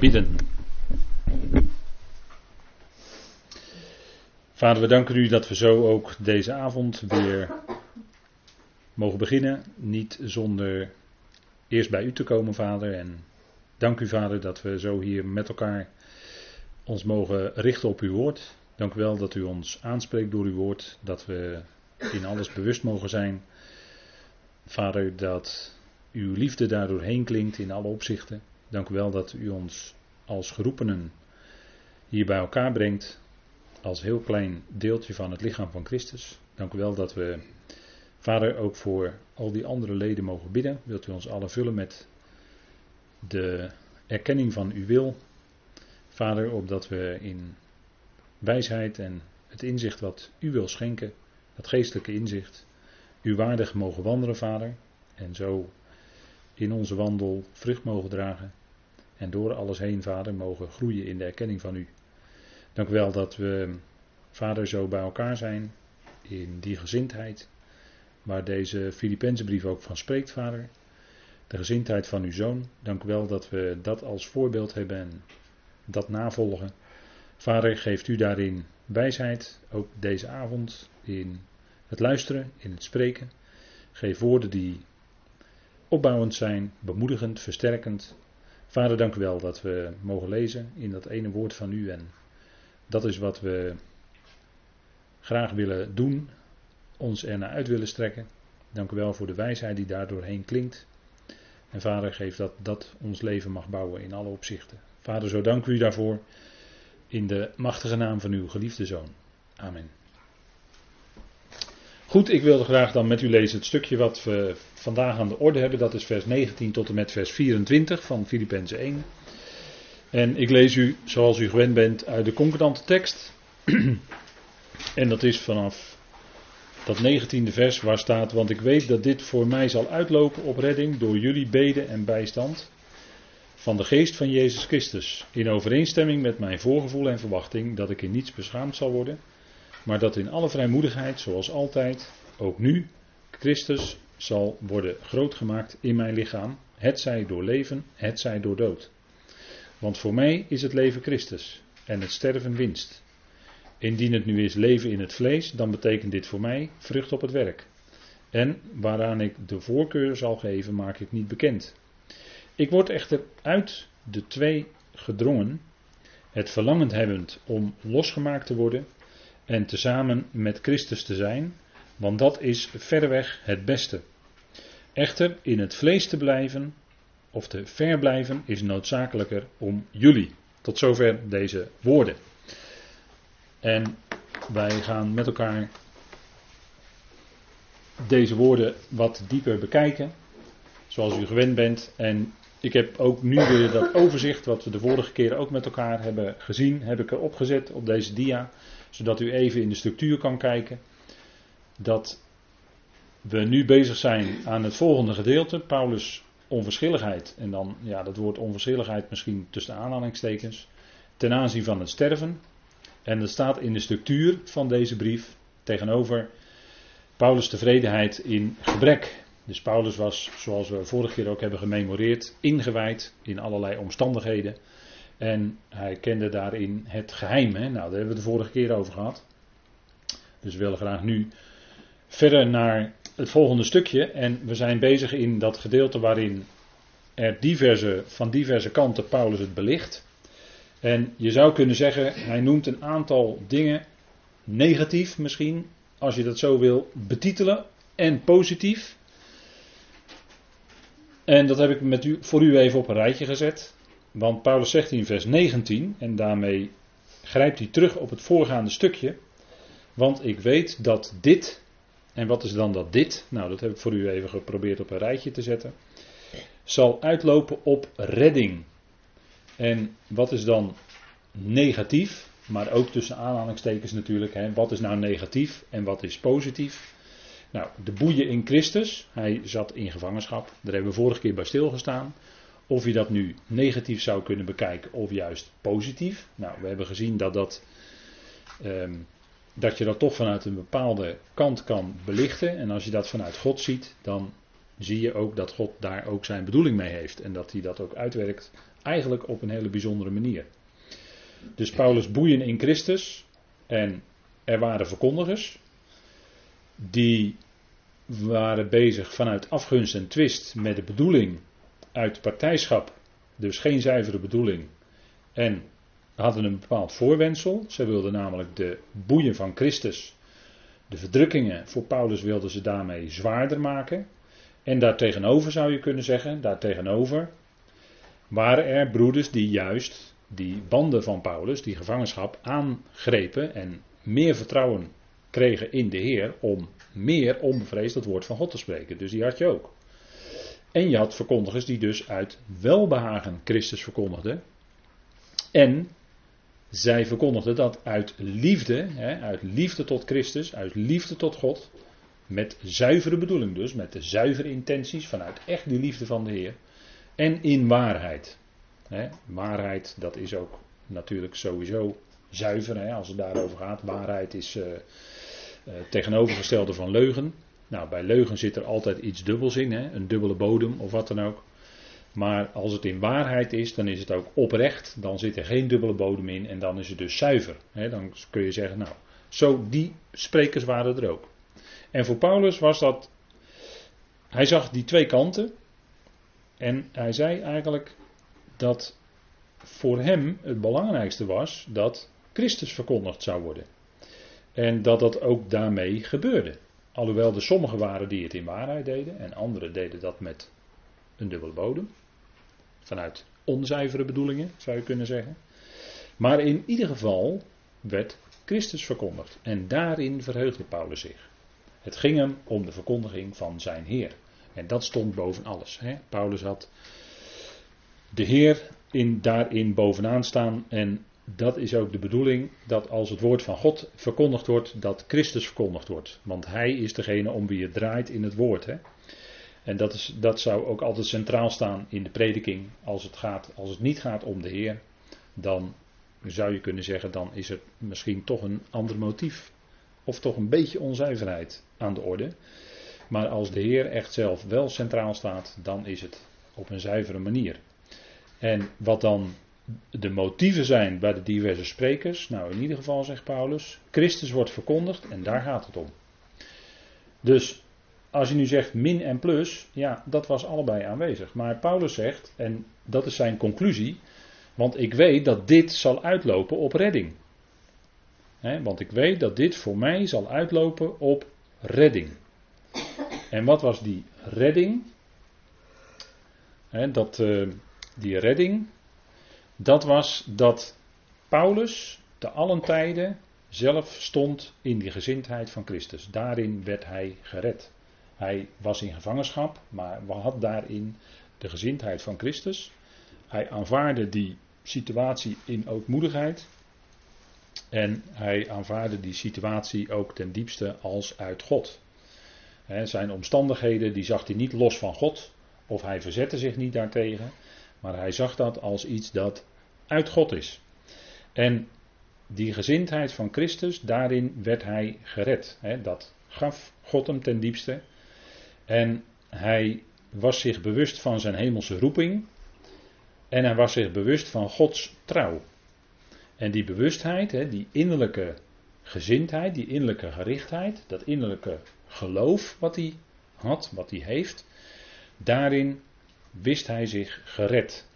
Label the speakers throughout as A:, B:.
A: bidden. Vader, we danken u dat we zo ook deze avond weer mogen beginnen. Niet zonder eerst bij u te komen, Vader. En dank u, Vader, dat we zo hier met elkaar ons mogen richten op uw woord. Dank u wel dat u ons aanspreekt door uw woord. Dat we in alles bewust mogen zijn. Vader, dat uw liefde daardoor heen klinkt in alle opzichten. Dank u wel dat u ons als geroepenen hier bij elkaar brengt. Als heel klein deeltje van het lichaam van Christus. Dank u wel dat we, Vader, ook voor al die andere leden mogen bidden. Wilt u ons alle vullen met de erkenning van uw wil. Vader, opdat we in wijsheid en het inzicht wat u wil schenken, dat geestelijke inzicht, u waardig mogen wandelen, Vader. En zo in onze wandel vrucht mogen dragen. En door alles heen, Vader, mogen groeien in de erkenning van u. Dank u wel dat we, Vader, zo bij elkaar zijn in die gezindheid. Waar deze Filipijnse brief ook van spreekt, Vader. De gezindheid van uw zoon. Dank u wel dat we dat als voorbeeld hebben en dat navolgen. Vader, geeft u daarin wijsheid, ook deze avond, in het luisteren, in het spreken. Geef woorden die opbouwend zijn, bemoedigend, versterkend. Vader, dank u wel dat we mogen lezen in dat ene woord van u. En dat is wat we graag willen doen, ons ernaar uit willen strekken. Dank u wel voor de wijsheid die daardoorheen klinkt. En Vader, geef dat dat ons leven mag bouwen in alle opzichten. Vader, zo dank u daarvoor. In de machtige naam van uw geliefde zoon. Amen. Goed, ik wilde graag dan met u lezen het stukje wat we vandaag aan de orde hebben. Dat is vers 19 tot en met vers 24 van Filippenzen 1. En ik lees u, zoals u gewend bent, uit de concordante tekst. en dat is vanaf dat 19e vers waar staat, want ik weet dat dit voor mij zal uitlopen op redding door jullie beden en bijstand van de geest van Jezus Christus, in overeenstemming met mijn voorgevoel en verwachting dat ik in niets beschaamd zal worden, maar dat in alle vrijmoedigheid, zoals altijd, ook nu, Christus zal worden grootgemaakt in mijn lichaam, het zij door leven, het zij door dood. Want voor mij is het leven Christus en het sterven winst. Indien het nu is leven in het vlees, dan betekent dit voor mij vrucht op het werk. En waaraan ik de voorkeur zal geven, maak ik niet bekend. Ik word echter uit de twee gedrongen, het verlangend hebbend om losgemaakt te worden en tezamen met Christus te zijn, want dat is verreweg het beste. Echter, in het vlees te blijven of te verblijven is noodzakelijker om jullie. Tot zover deze woorden. En wij gaan met elkaar deze woorden wat dieper bekijken, zoals u gewend bent. En ik heb ook nu weer dat overzicht wat we de vorige keer ook met elkaar hebben gezien, heb ik erop gezet op deze dia, zodat u even in de structuur kan kijken. Dat we nu bezig zijn aan het volgende gedeelte, Paulus onverschilligheid. En dan, ja, dat woord onverschilligheid misschien tussen aanhalingstekens, ten aanzien van het sterven. En dat staat in de structuur van deze brief tegenover Paulus' tevredenheid in gebrek. Dus Paulus was, zoals we vorige keer ook hebben gememoreerd, ingewijd in allerlei omstandigheden. En hij kende daarin het geheim. Hè? Nou, daar hebben we de vorige keer over gehad. Dus we willen graag nu verder naar het volgende stukje. En we zijn bezig in dat gedeelte waarin er diverse, van diverse kanten Paulus het belicht. En je zou kunnen zeggen, hij noemt een aantal dingen negatief misschien, als je dat zo wil betitelen, en positief. En dat heb ik met u, voor u even op een rijtje gezet. Want Paulus zegt in vers 19, en daarmee grijpt hij terug op het voorgaande stukje. Want ik weet dat dit, en wat is dan dat dit? Nou, dat heb ik voor u even geprobeerd op een rijtje te zetten. Zal uitlopen op redding. En wat is dan negatief? Maar ook tussen aanhalingstekens natuurlijk. Hè, wat is nou negatief en wat is positief? Nou, de boeien in Christus. Hij zat in gevangenschap. Daar hebben we vorige keer bij stilgestaan. Of je dat nu negatief zou kunnen bekijken of juist positief. Nou, we hebben gezien dat, dat, um, dat je dat toch vanuit een bepaalde kant kan belichten. En als je dat vanuit God ziet, dan zie je ook dat God daar ook zijn bedoeling mee heeft. En dat hij dat ook uitwerkt eigenlijk op een hele bijzondere manier. Dus Paulus boeien in Christus en er waren verkondigers die waren bezig vanuit afgunst en twist met de bedoeling uit partijschap, dus geen zuivere bedoeling, en hadden een bepaald voorwensel. Zij wilden namelijk de boeien van Christus, de verdrukkingen voor Paulus wilden ze daarmee zwaarder maken. En daartegenover zou je kunnen zeggen, daartegenover waren er broeders die juist die banden van Paulus, die gevangenschap, aangrepen en meer vertrouwen kregen in de Heer om meer onbevreesd het woord van God te spreken. Dus die had je ook. En je had verkondigers die dus uit welbehagen Christus verkondigden. En zij verkondigden dat uit liefde, hè, uit liefde tot Christus, uit liefde tot God. Met zuivere bedoeling dus, met de zuivere intenties vanuit echt de liefde van de Heer. En in waarheid. Hè, waarheid, dat is ook natuurlijk sowieso zuiver hè, als het daarover gaat. Waarheid is uh, uh, tegenovergestelde van leugen. Nou, bij leugen zit er altijd iets dubbels in, hè, een dubbele bodem of wat dan ook. Maar als het in waarheid is, dan is het ook oprecht. Dan zit er geen dubbele bodem in en dan is het dus zuiver. Hè, dan kun je zeggen, nou, zo die sprekers waren er ook. En voor Paulus was dat. Hij zag die twee kanten. En hij zei eigenlijk dat voor hem het belangrijkste was dat Christus verkondigd zou worden. En dat dat ook daarmee gebeurde. Alhoewel er sommigen waren die het in waarheid deden en anderen deden dat met een dubbele bodem. Vanuit onzuivere bedoelingen zou je kunnen zeggen. Maar in ieder geval werd Christus verkondigd en daarin verheugde Paulus zich. Het ging hem om de verkondiging van zijn Heer. En dat stond boven alles. Hè? Paulus had de Heer in, daarin bovenaan staan. En dat is ook de bedoeling dat als het woord van God verkondigd wordt, dat Christus verkondigd wordt. Want Hij is degene om wie het draait in het woord. Hè? En dat, is, dat zou ook altijd centraal staan in de prediking. Als het, gaat, als het niet gaat om de Heer, dan zou je kunnen zeggen, dan is er misschien toch een ander motief. Of toch een beetje onzuiverheid aan de orde. Maar als de Heer echt zelf wel centraal staat, dan is het op een zuivere manier. En wat dan de motieven zijn bij de diverse sprekers, nou in ieder geval zegt Paulus, Christus wordt verkondigd en daar gaat het om. Dus als je nu zegt min en plus, ja, dat was allebei aanwezig. Maar Paulus zegt, en dat is zijn conclusie, want ik weet dat dit zal uitlopen op redding. want ik weet dat dit voor mij zal uitlopen op redding. En wat was die redding? dat, uh, die redding, dat was dat Paulus te allen tijden zelf stond in die gezindheid van Christus. Daarin werd hij gered. Hij was in gevangenschap, maar had daarin de gezindheid van Christus. Hij aanvaarde die situatie in ootmoedigheid. En hij aanvaarde die situatie ook ten diepste als uit God. zijn omstandigheden die zag hij niet los van God, of hij verzette zich niet daartegen, maar hij zag dat als iets dat uit God is. En die gezindheid van Christus, daarin werd hij gered. dat gaf God hem ten diepste. En hij was zich bewust van zijn hemelse roeping. En hij was zich bewust van Gods trouw. En die bewustheid, die innerlijke gezindheid, die innerlijke gerichtheid, dat innerlijke geloof wat hij had, wat hij heeft, daarin wist hij zich gered.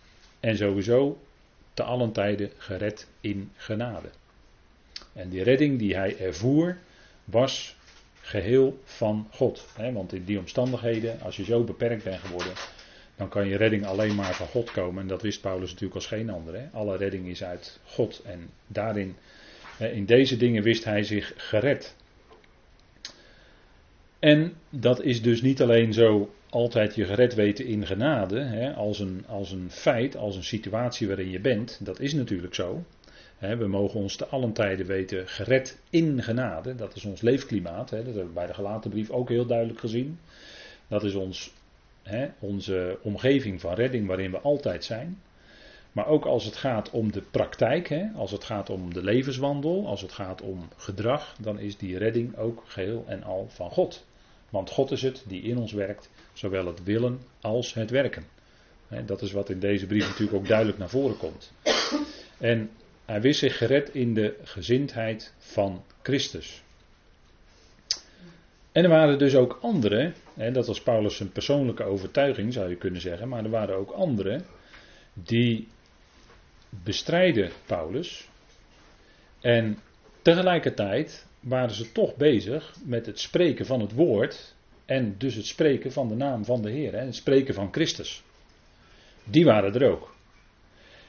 A: En sowieso te allen tijden gered in genade. En die redding die hij ervoer was geheel van God. Want in die omstandigheden, als je zo beperkt bent geworden, dan kan je redding alleen maar van God komen. En dat wist Paulus natuurlijk als geen ander. Alle redding is uit God. En daarin, in deze dingen wist hij zich gered. En dat is dus niet alleen zo altijd je gered weten in genade, hè, als, een, als een feit, als een situatie waarin je bent. Dat is natuurlijk zo. We mogen ons te allen tijden weten gered in genade. Dat is ons leefklimaat. Dat hebben we bij de gelaten brief ook heel duidelijk gezien. Dat is ons, onze omgeving van redding waarin we altijd zijn. Maar ook als het gaat om de praktijk, als het gaat om de levenswandel, als het gaat om gedrag, dan is die redding ook geheel en al van God. Want God is het die in ons werkt, zowel het willen als het werken. Dat is wat in deze brief natuurlijk ook duidelijk naar voren komt. En hij wist zich gered in de gezindheid van Christus. En er waren dus ook anderen, dat was Paulus zijn persoonlijke overtuiging zou je kunnen zeggen, maar er waren ook anderen die bestrijden Paulus. En tegelijkertijd waren ze toch bezig met het spreken van het woord en dus het spreken van de naam van de Heer, het spreken van Christus. Die waren er ook.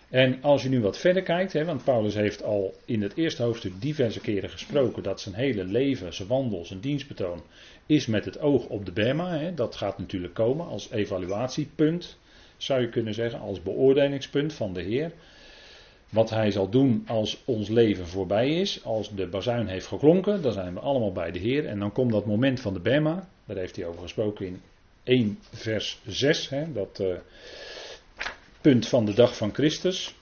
A: En als je nu wat verder kijkt, hè, want Paulus heeft al in het eerste hoofdstuk diverse keren gesproken dat zijn hele leven, zijn wandel, zijn dienstbetoon is met het oog op de Bema. Hè. Dat gaat natuurlijk komen als evaluatiepunt, zou je kunnen zeggen, als beoordelingspunt van de Heer. Wat hij zal doen als ons leven voorbij is, als de bazuin heeft geklonken, dan zijn we allemaal bij de Heer. En dan komt dat moment van de Bema, daar heeft hij over gesproken in 1 vers 6, hè, dat uh, punt van de dag van Christus.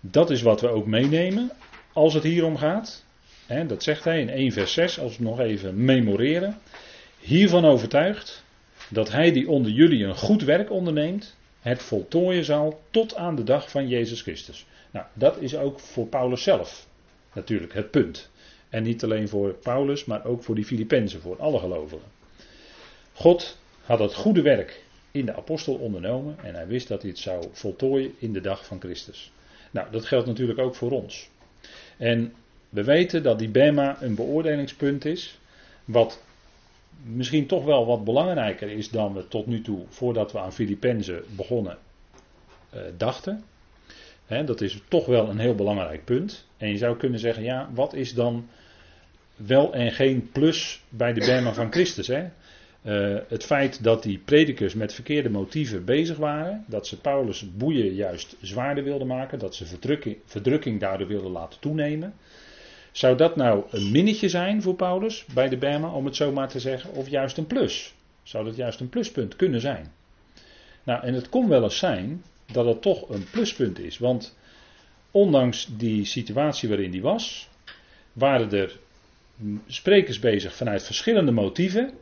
A: Dat is wat we ook meenemen als het hier om gaat. Hè, dat zegt hij in 1 vers 6, als we nog even memoreren. Hiervan overtuigd dat hij die onder jullie een goed werk onderneemt, het voltooien zal tot aan de dag van Jezus Christus. Nou, dat is ook voor Paulus zelf natuurlijk het punt. En niet alleen voor Paulus, maar ook voor die Filippenzen, voor alle gelovigen. God had het goede werk in de apostel ondernomen en hij wist dat hij het zou voltooien in de dag van Christus. Nou, dat geldt natuurlijk ook voor ons. En we weten dat die Bema een beoordelingspunt is, wat misschien toch wel wat belangrijker is dan we tot nu toe, voordat we aan Filippenzen begonnen, uh, dachten. dat is toch wel een heel belangrijk punt. En je zou kunnen zeggen, ja, wat is dan wel en geen plus bij de Bema van Christus? Uh, het feit dat die predikers met verkeerde motieven bezig waren, dat ze Paulus boeien juist zwaarder wilden maken, dat ze verdrukking daardoor wilden laten toenemen. Zou dat nou een minnetje zijn voor Paulus bij de Bema, om het zo maar te zeggen, of juist een plus? Zou dat juist een pluspunt kunnen zijn? Nou, en het kon wel eens zijn dat het toch een pluspunt is, want ondanks die situatie waarin die was, waren er sprekers bezig vanuit verschillende motieven.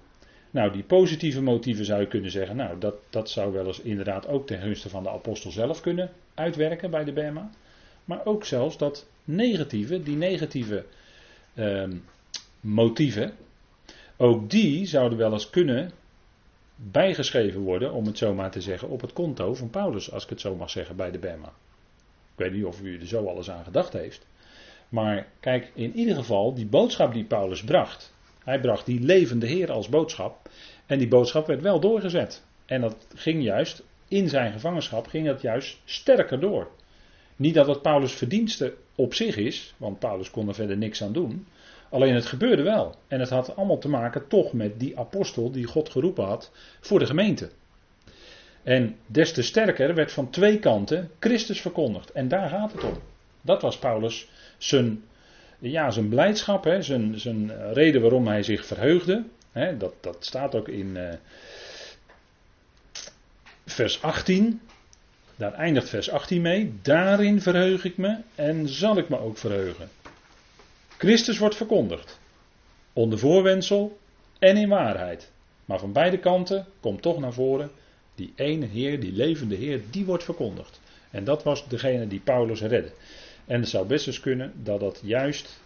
A: Nou, die positieve motieven zou je kunnen zeggen, nou, dat, dat zou wel eens inderdaad ook ten gunste van de apostel zelf kunnen uitwerken bij de Bema. Maar ook zelfs dat negatieve, die negatieve ehm, motieven, ook die zouden wel eens kunnen bijgeschreven worden, om het zo maar te zeggen, op het konto van Paulus, als ik het zo mag zeggen, bij de Bema. Ik weet niet of u er zo alles aan gedacht heeft. Maar kijk, in ieder geval, die boodschap die Paulus bracht. Hij bracht die levende Heer als boodschap. En die boodschap werd wel doorgezet. En dat ging juist, in zijn gevangenschap ging dat juist sterker door. Niet dat het Paulus' verdienste op zich is, want Paulus kon er verder niks aan doen. Alleen het gebeurde wel. En het had allemaal te maken toch met die apostel die God geroepen had voor de gemeente. En des te sterker werd van twee kanten Christus verkondigd. En daar gaat het om. Dat was Paulus zijn, ja, zijn blijdschap, hè, zijn, zijn reden waarom hij zich verheugde. Hè, dat, dat staat ook in uh, vers 18. Daar eindigt vers 18 mee. Daarin verheug ik me en zal ik me ook verheugen. Christus wordt verkondigd. Onder voorwendsel en in waarheid. Maar van beide kanten komt toch naar voren. Die ene Heer, die levende Heer, die wordt verkondigd. En dat was degene die Paulus redde. En het zou best eens kunnen dat dat juist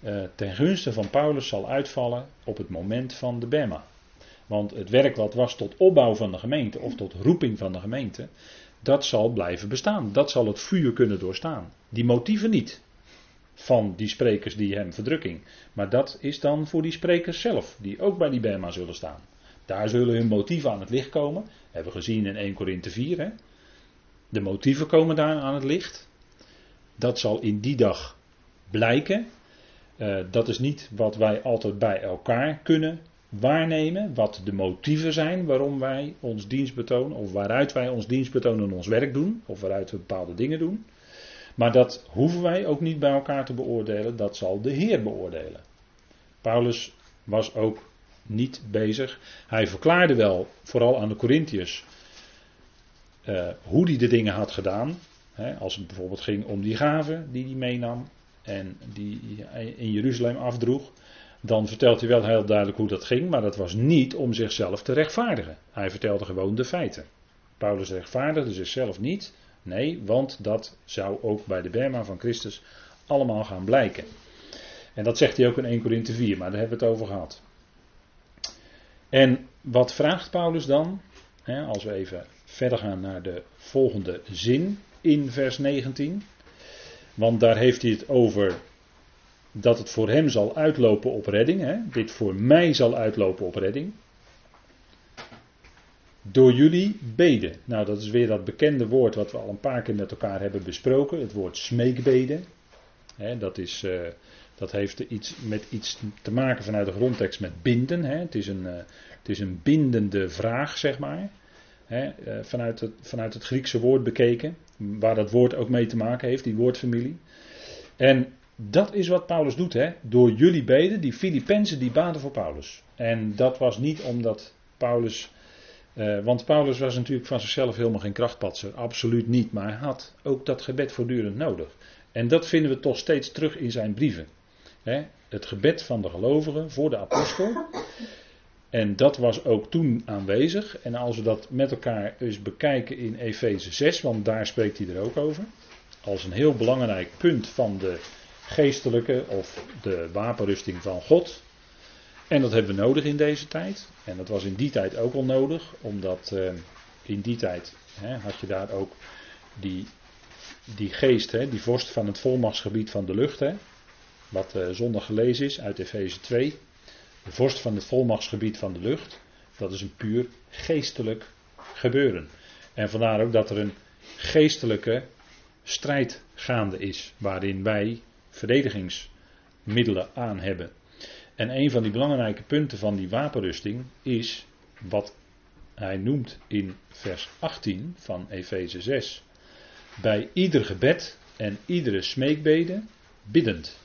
A: uh, ten gunste van Paulus zal uitvallen op het moment van de Bema. Want het werk wat was tot opbouw van de gemeente of tot roeping van de gemeente, dat zal blijven bestaan. Dat zal het vuur kunnen doorstaan. Die motieven niet van die sprekers die hem verdrukking. Maar dat is dan voor die sprekers zelf, die ook bij die Bema zullen staan. Daar zullen hun motieven aan het licht komen. Hebben we gezien in 1 Korinthe 4. Hè? De motieven komen daar aan het licht. Dat zal in die dag blijken. Uh, dat is niet wat wij altijd bij elkaar kunnen waarnemen wat de motieven zijn waarom wij ons dienstbetoon, of waaruit wij ons dienstbetoon en ons werk doen, of waaruit we bepaalde dingen doen. Maar dat hoeven wij ook niet bij elkaar te beoordelen, dat zal de Heer beoordelen. Paulus was ook niet bezig. Hij verklaarde wel, vooral aan de Corinthiërs, uh, hoe hij de dingen had gedaan. Als het bijvoorbeeld ging om die gaven die hij meenam en die hij in Jeruzalem afdroeg dan vertelt hij wel heel duidelijk hoe dat ging, maar dat was niet om zichzelf te rechtvaardigen. Hij vertelde gewoon de feiten. Paulus rechtvaardigde zichzelf niet. Nee, want dat zou ook bij de Berma van Christus allemaal gaan blijken. En dat zegt hij ook in 1 Corinthië 4, maar daar hebben we het over gehad. En wat vraagt Paulus dan? als we even verder gaan naar de volgende zin in vers 19. Want daar heeft hij het over dat het voor hem zal uitlopen op redding. Hè? Dit voor mij zal uitlopen op redding. Door jullie beden. Nou, dat is weer dat bekende woord wat we al een paar keer met elkaar hebben besproken. Het woord smeekbeden. Hè, dat, is, uh, dat heeft iets met iets te maken vanuit de grondtekst met binden. Hè. Het, is een, uh, het is een bindende vraag, zeg maar. Hè, uh, vanuit, het, vanuit het Griekse woord bekeken. Waar dat woord ook mee te maken heeft, die woordfamilie. En dat is wat Paulus doet, hè? door jullie beden, die Filippenzen die baden voor Paulus. En dat was niet omdat Paulus, uh, want Paulus was natuurlijk van zichzelf helemaal geen krachtpatser, absoluut niet, maar hij had ook dat gebed voortdurend nodig. En dat vinden we toch steeds terug in zijn brieven. Hè? Het gebed van de gelovigen voor de apostel. En dat was ook toen aanwezig. En als we dat met elkaar eens bekijken in Efeze 6, want daar spreekt hij er ook over. Als een heel belangrijk punt van de geestelijke of de wapenrusting van God. En dat hebben we nodig in deze tijd. En dat was in die tijd ook al nodig, omdat uh, in die tijd hè, had je daar ook die, die geest, hè, die vorst van het volmachtsgebied van de lucht, hè, wat uh, zondag gelezen is uit Efeze 2. De vorst van het volmachtsgebied van de lucht, dat is een puur geestelijk gebeuren. En vandaar ook dat er een geestelijke strijd gaande is, waarin wij verdedigingsmiddelen aan hebben. En een van die belangrijke punten van die wapenrusting is wat hij noemt in vers 18 van Efeze 6. Bij ieder gebed en iedere smeekbede biddend.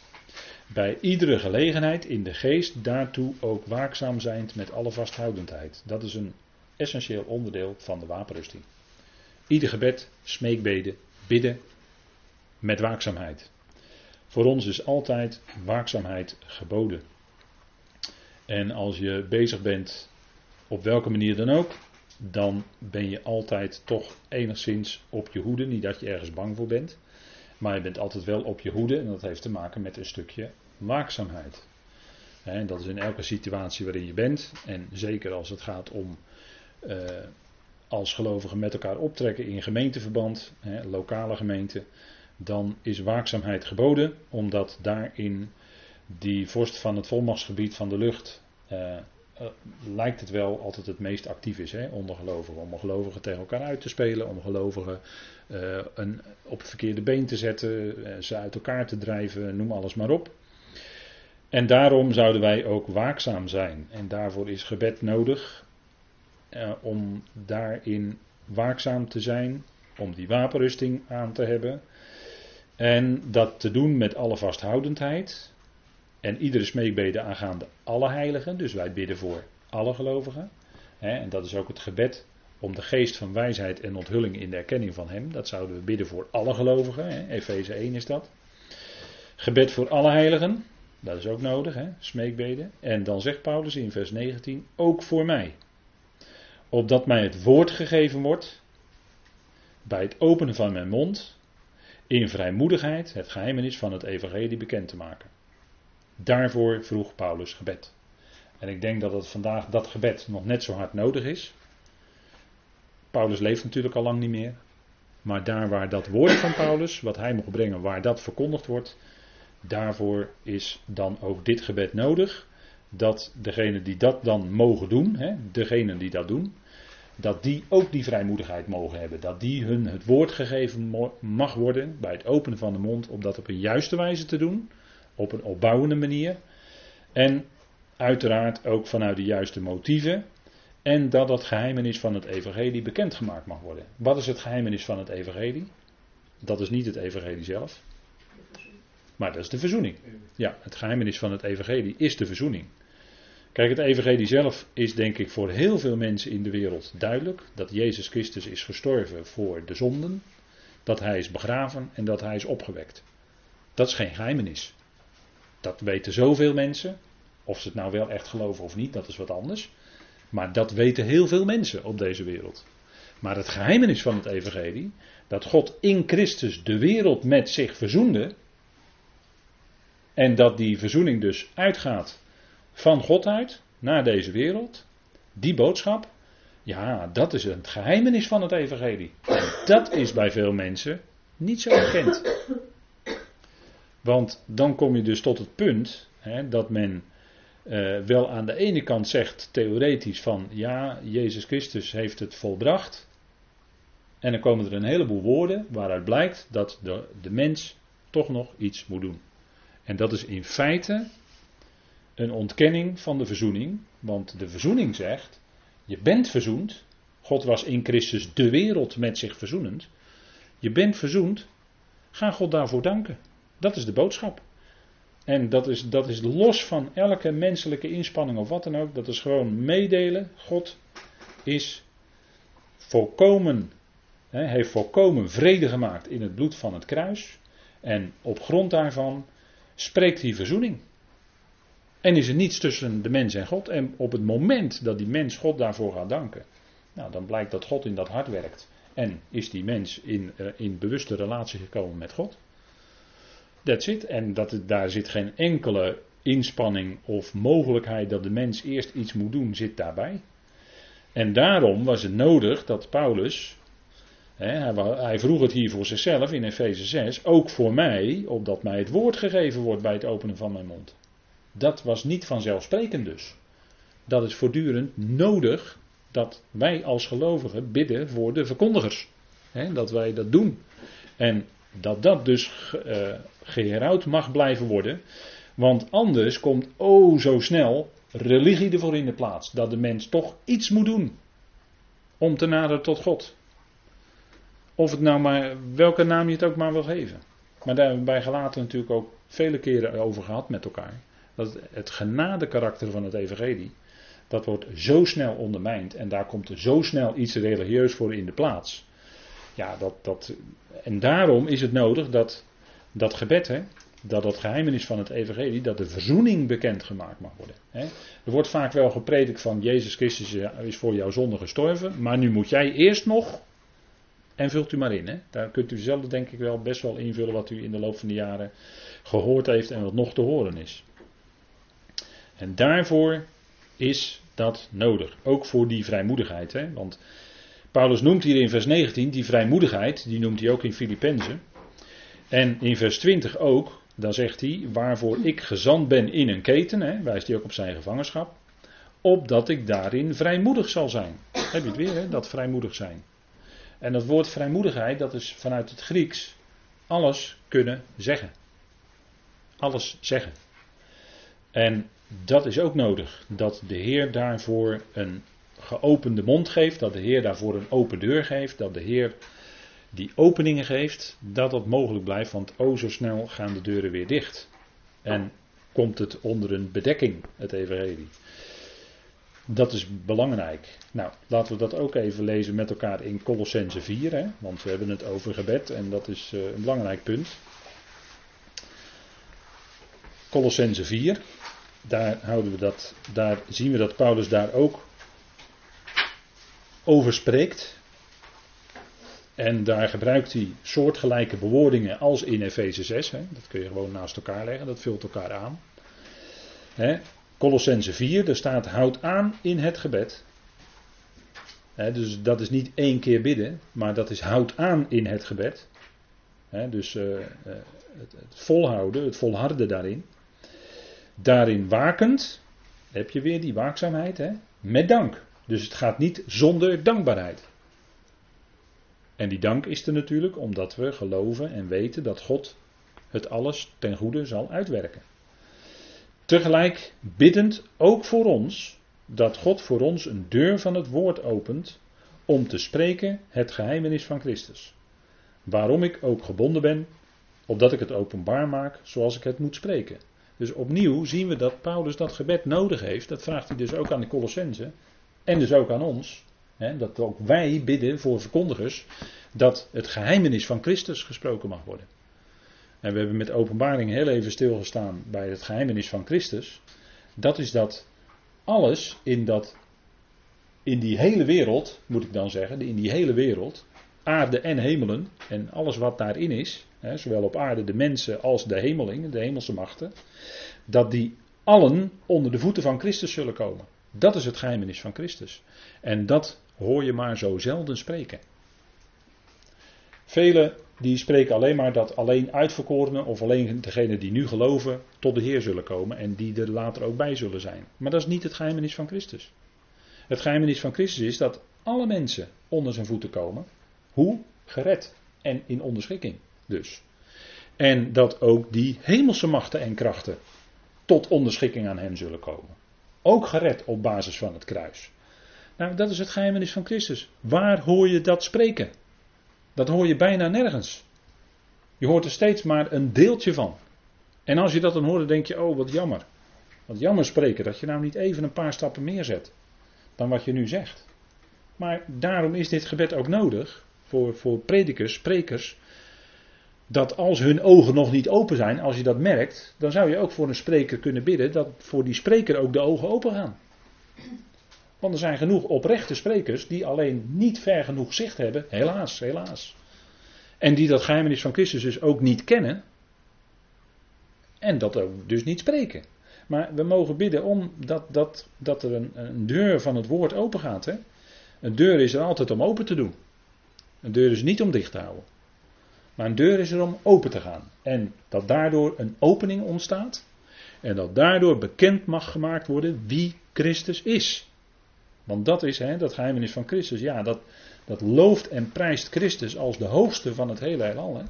A: Bij iedere gelegenheid in de geest daartoe ook waakzaam zijnd met alle vasthoudendheid. Dat is een essentieel onderdeel van de wapenrusting. Ieder gebed, smeekbede, bidden met waakzaamheid. Voor ons is altijd waakzaamheid geboden. En als je bezig bent, op welke manier dan ook, dan ben je altijd toch enigszins op je hoede. Niet dat je ergens bang voor bent, maar je bent altijd wel op je hoede. En dat heeft te maken met een stukje waakzaamheid. En dat is in elke situatie waarin je bent. En zeker als het gaat om uh, als gelovigen met elkaar optrekken in gemeenteverband, hè, lokale gemeente dan is waakzaamheid geboden, omdat daarin die vorst van het volmachtsgebied van de lucht uh, uh, lijkt het wel altijd het meest actief is hè, onder. Om gelovigen tegen elkaar uit te spelen, om gelovigen uh, een, op het verkeerde been te zetten, ze uit elkaar te drijven, noem alles maar op. En daarom zouden wij ook waakzaam zijn. En daarvoor is gebed nodig om daarin waakzaam te zijn, om die wapenrusting aan te hebben. En dat te doen met alle vasthoudendheid. En iedere smeekbede aangaande alle heiligen. Dus wij bidden voor alle gelovigen. En dat is ook het gebed om de geest van wijsheid en onthulling in de erkenning van Hem. Dat zouden we bidden voor alle gelovigen. Efeze 1 is dat. Gebed voor alle heiligen. Dat is ook nodig, hè? smeekbeden. En dan zegt Paulus in vers 19, ook voor mij. Opdat mij het woord gegeven wordt, bij het openen van mijn mond, in vrijmoedigheid het geheimenis van het evangelie bekend te maken. Daarvoor vroeg Paulus gebed. En ik denk dat het vandaag dat gebed nog net zo hard nodig is. Paulus leeft natuurlijk al lang niet meer. Maar daar waar dat woord van Paulus, wat hij mocht brengen, waar dat verkondigd wordt, daarvoor is dan ook dit gebed nodig. Dat degenen die dat dan mogen doen, hè, degenen die dat doen, dat die ook die vrijmoedigheid mogen hebben. Dat die hun het woord gegeven mag worden bij het openen van de mond, om dat op een juiste wijze te doen, op een opbouwende manier. En uiteraard ook vanuit de juiste motieven. En dat dat geheimenis van het evangelie bekendgemaakt mag worden. Wat is het geheimenis van het evangelie? Dat is niet het evangelie zelf. Maar dat is de verzoening. Ja, het geheimenis van het evangelie is de verzoening. Kijk, het evangelie zelf is denk ik voor heel veel mensen in de wereld duidelijk. Dat Jezus Christus is gestorven voor de zonden. Dat hij is begraven en dat hij is opgewekt. Dat is geen geheimenis. Dat weten zoveel mensen. Of ze het nou wel echt geloven of niet, dat is wat anders. Maar dat weten heel veel mensen op deze wereld. Maar het geheimenis van het evangelie, dat God in Christus de wereld met zich verzoende, en dat die verzoening dus uitgaat van God uit naar deze wereld, die boodschap, ja, dat is het geheimenis van het evangelie. En dat is bij veel mensen niet zo bekend. Want dan kom je dus tot het punt hè, dat men uh, wel aan de ene kant zegt theoretisch van ja, Jezus Christus heeft het volbracht. En dan komen er een heleboel woorden waaruit blijkt dat de, de mens toch nog iets moet doen. En dat is in feite een ontkenning van de verzoening. Want de verzoening zegt, je bent verzoend. God was in Christus de wereld met zich verzoenend. Je bent verzoend. Ga God daarvoor danken. Dat is de boodschap. En dat is, dat is los van elke menselijke inspanning of wat dan ook. Dat is gewoon meedelen. God is volkomen, hè, heeft volkomen vrede gemaakt in het bloed van het kruis. En op grond daarvan spreekt hij verzoening. En is er niets tussen de mens en God. En op het moment dat die mens God daarvoor gaat danken, nou, dan blijkt dat God in dat hart werkt. En is die mens in, uh, in bewuste relatie gekomen met God. That's it. En dat daar zit geen enkele inspanning of mogelijkheid dat de mens eerst iets moet doen, zit daarbij. En daarom was het nodig dat Paulus, hè, hij, hij, vroeg het hier voor zichzelf in Efeze 6, ook voor mij, opdat mij het woord gegeven wordt bij het openen van mijn mond. Dat was niet vanzelfsprekend dus. Dat is voortdurend nodig dat wij als gelovigen bidden voor de verkondigers. Dat wij dat doen. En dat dat dus uh, geherouwd mag blijven worden. Want anders komt oh zo snel religie ervoor in de plaats. Dat de mens toch iets moet doen om te naderen tot God. Of het nou maar, welke naam je het ook maar wil geven. Maar daar hebben wij gelaten natuurlijk ook vele keren over gehad met elkaar. Dat het genade karakter van het evangelie, dat wordt zo snel ondermijnd en daar komt er zo snel iets religieus voor in de plaats. Ja, dat, dat, en daarom is het nodig dat dat gebed, hè, dat het geheimenis van het evangelie, dat de verzoening bekendgemaakt mag worden. Hè. Er wordt vaak wel gepredikt van Jezus Christus is voor jouw zonde gestorven, maar nu moet jij eerst nog, en vult u maar in. Hè. Daar kunt u zelf denk ik wel best wel invullen wat u in de loop van de jaren gehoord heeft en wat nog te horen is. En daarvoor is dat nodig. Ook voor die vrijmoedigheid. Hè? Want Paulus noemt hier in vers 19 die vrijmoedigheid, die noemt hij ook in Filippenzen. En in vers 20 ook, dan zegt hij, waarvoor ik gezand ben in een keten, hè, wijst hij ook op zijn gevangenschap, opdat ik daarin vrijmoedig zal zijn. Heb je het weer, hè, dat vrijmoedig zijn. En dat woord vrijmoedigheid, dat is vanuit het Grieks alles kunnen zeggen. Alles zeggen. En dat is ook nodig, dat de Heer daarvoor een geopende mond geeft, dat de Heer daarvoor een open deur geeft, dat de Heer die openingen geeft, dat dat mogelijk blijft, want o zo snel gaan de deuren weer dicht. En komt het onder een bedekking, het evangelie. Dat is belangrijk. Nou, laten we dat ook even lezen met elkaar in Colossense 4, hè, want we hebben het over gebed en dat is uh, een belangrijk punt. Colossense 4, daar, houden we dat, daar zien we dat Paulus daar ook over spreekt. En daar gebruikt hij soortgelijke bewoordingen als in Efeze 6. Hè. Dat kun je gewoon naast elkaar leggen, dat vult elkaar aan. Hè. Colossense 4, daar staat houd aan in het gebed. Dus dat is niet één keer bidden, maar dat is houd aan in het gebed. Dus uh, het, het volhouden, het volharden daarin. Daarin wakend, heb je weer die waakzaamheid, hè, met dank. Dus het gaat niet zonder dankbaarheid. En die dank is er natuurlijk omdat we geloven en weten dat God het alles ten goede zal uitwerken. Tegelijk biddend ook voor ons dat God voor ons een deur van het woord opent om te spreken het geheimenis van Christus. Waarom ik ook gebonden ben, opdat ik het openbaar maak zoals ik het moet spreken. Dus opnieuw zien we dat Paulus dat gebed nodig heeft. Dat vraagt hij dus ook aan de Colossense en dus ook aan ons. Hè, dat ook wij bidden voor verkondigers dat het geheimenis van Christus gesproken mag worden. En we hebben met openbaring heel even stilgestaan bij het geheimenis van Christus. Dat is dat alles in dat in die hele wereld, moet ik dan zeggen, in die hele wereld, aarde en hemelen en alles wat daarin is, zowel op aarde de mensen als de hemelingen, de hemelse machten, dat die allen onder de voeten van Christus zullen komen. Dat is het geheimenis van Christus. En dat hoor je maar zo zelden spreken. Velen die spreken alleen maar dat alleen uitverkorenen of alleen degenen die nu geloven tot de Heer zullen komen en die er later ook bij zullen zijn. Maar dat is niet het geheimenis van Christus. Het geheimenis van Christus is dat alle mensen onder zijn voeten komen. Hoe? Gered en in onderschikking dus. En dat ook die hemelse machten en krachten tot onderschikking aan hem zullen komen. Ook gered op basis van het kruis. Nou, dat is het geheimenis van Christus. Waar hoor je dat spreken? Dat hoor je bijna nergens. Je hoort er steeds maar een deeltje van. En als je dat dan hoort, dan denk je, oh wat jammer. Wat jammer spreken dat je nou niet even een paar stappen meer zet dan wat je nu zegt. Maar daarom is dit gebed ook nodig voor, voor predikers, sprekers. Dat als hun ogen nog niet open zijn, als je dat merkt, dan zou je ook voor een spreker kunnen bidden dat voor die spreker ook de ogen open gaan. Want er zijn genoeg oprechte sprekers die alleen niet ver genoeg zicht hebben, helaas, helaas. En die dat geheimenis van Christus dus ook niet kennen. En dat ook dus niet spreken. Maar we mogen bidden om dat, dat, dat er een, een deur van het woord open gaat. Hè? Een deur is er altijd om open te doen. Een deur is niet om dicht te houden. Maar een deur is er om open te gaan. En dat daardoor een opening ontstaat. En dat daardoor bekend mag gemaakt worden wie Christus is. Want dat is hè, dat geheimenis van Christus. Ja, dat, dat looft en prijst Christus als de hoogste van het hele heelal. Hè.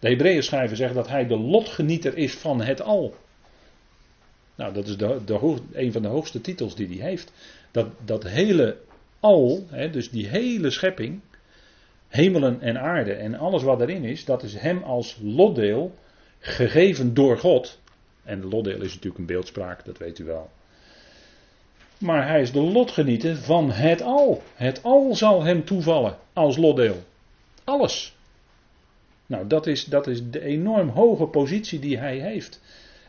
A: De Hebreeën schrijver zegt dat hij de lotgenieter is van het al. Nou, dat is de, de een van de hoogste titels die hij heeft. Dat, dat hele al, hè, dus die hele schepping, hemelen en aarde en alles wat erin is, dat is hem als lotdeel gegeven door God. En de lotdeel is natuurlijk een beeldspraak, dat weet u wel. Maar hij is de lotgenieter van het al. Het al zal hem toevallen als lotdeel. Alles. Nou, dat is, dat is de enorm hoge positie die hij heeft.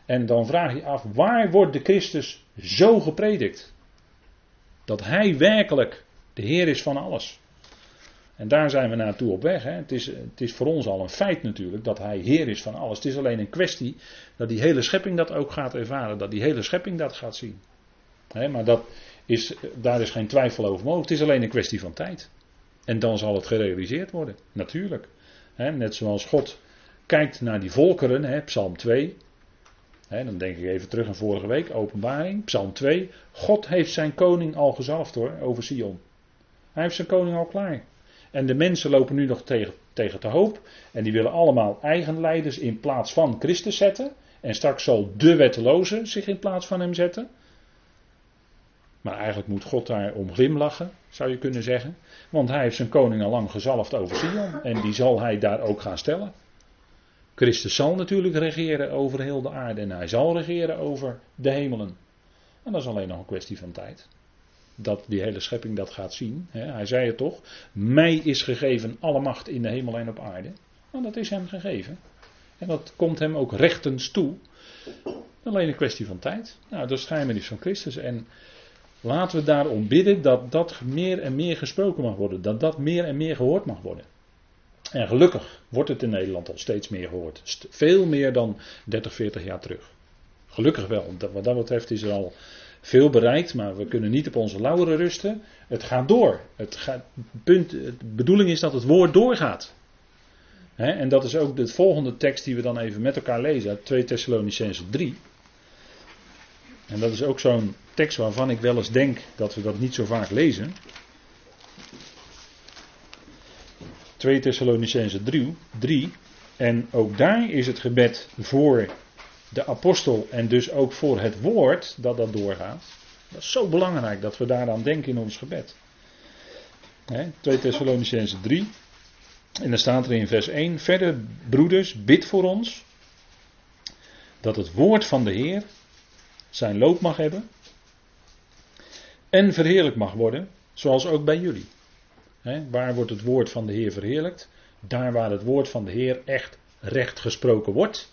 A: En dan vraag je af, waar wordt de Christus zo gepredikt? Dat hij werkelijk de Heer is van alles. En daar zijn we naartoe op weg. Hè. Het, is, het is voor ons al een feit natuurlijk dat hij Heer is van alles. Het is alleen een kwestie dat die hele schepping dat ook gaat ervaren. Dat die hele schepping dat gaat zien. maar dat is, daar is geen twijfel over mogelijk. Het is alleen een kwestie van tijd. En dan zal het gerealiseerd worden. Natuurlijk. net zoals God kijkt naar die volkeren, Psalm 2 dan denk ik even terug aan vorige week, openbaring, Psalm 2. God heeft zijn koning al gezalfd hoor, over Sion. Hij heeft zijn koning al klaar. En de mensen lopen nu nog tegen, tegen de hoop. En die willen allemaal eigen leiders in plaats van Christus zetten. En straks zal de wetteloze zich in plaats van hem zetten. Maar eigenlijk moet God daar om glimlachen, zou je kunnen zeggen. Want hij heeft zijn koning al lang gezalfd over Sion. En die zal hij daar ook gaan stellen. Christus zal natuurlijk regeren over heel de aarde en hij zal regeren over de hemelen. En dat is alleen nog een kwestie van tijd. Dat die hele schepping dat gaat zien. Hij zei het toch. Mij is gegeven alle macht in de hemel en op aarde. Nou, dat is hem gegeven. En dat komt hem ook rechtens toe. Alleen een kwestie van tijd. Nou, dat is niet van Christus. En laten we daarom bidden dat dat meer en meer gesproken mag worden. Dat dat meer en meer gehoord mag worden. En gelukkig wordt het in Nederland al steeds meer gehoord. Veel meer dan 30, 40 jaar terug. Gelukkig wel. Wat dat betreft is er al veel bereikt, maar we kunnen niet op onze lauweren rusten. Het gaat door. Het gaat, punt, de bedoeling is dat het woord doorgaat. en dat is ook de volgende tekst die we dan even met elkaar lezen uit 2 Thessalonicense 3. En dat is ook zo'n tekst waarvan ik wel eens denk dat we dat niet zo vaak lezen. 2 Thessalonicense 3, 3. En ook daar is het gebed voor de apostel en dus ook voor het woord dat dat doorgaat. Dat is zo belangrijk dat we daaraan denken in ons gebed. He, 2 Thessalonicense 3. En dan staat er in vers 1: Verder, broeders, bid voor ons. Dat het woord van de Heer zijn loop mag hebben. En verheerlijk mag worden, zoals ook bij jullie waar wordt het woord van de Heer verheerlijkt? Daar waar het woord van de Heer echt recht gesproken wordt.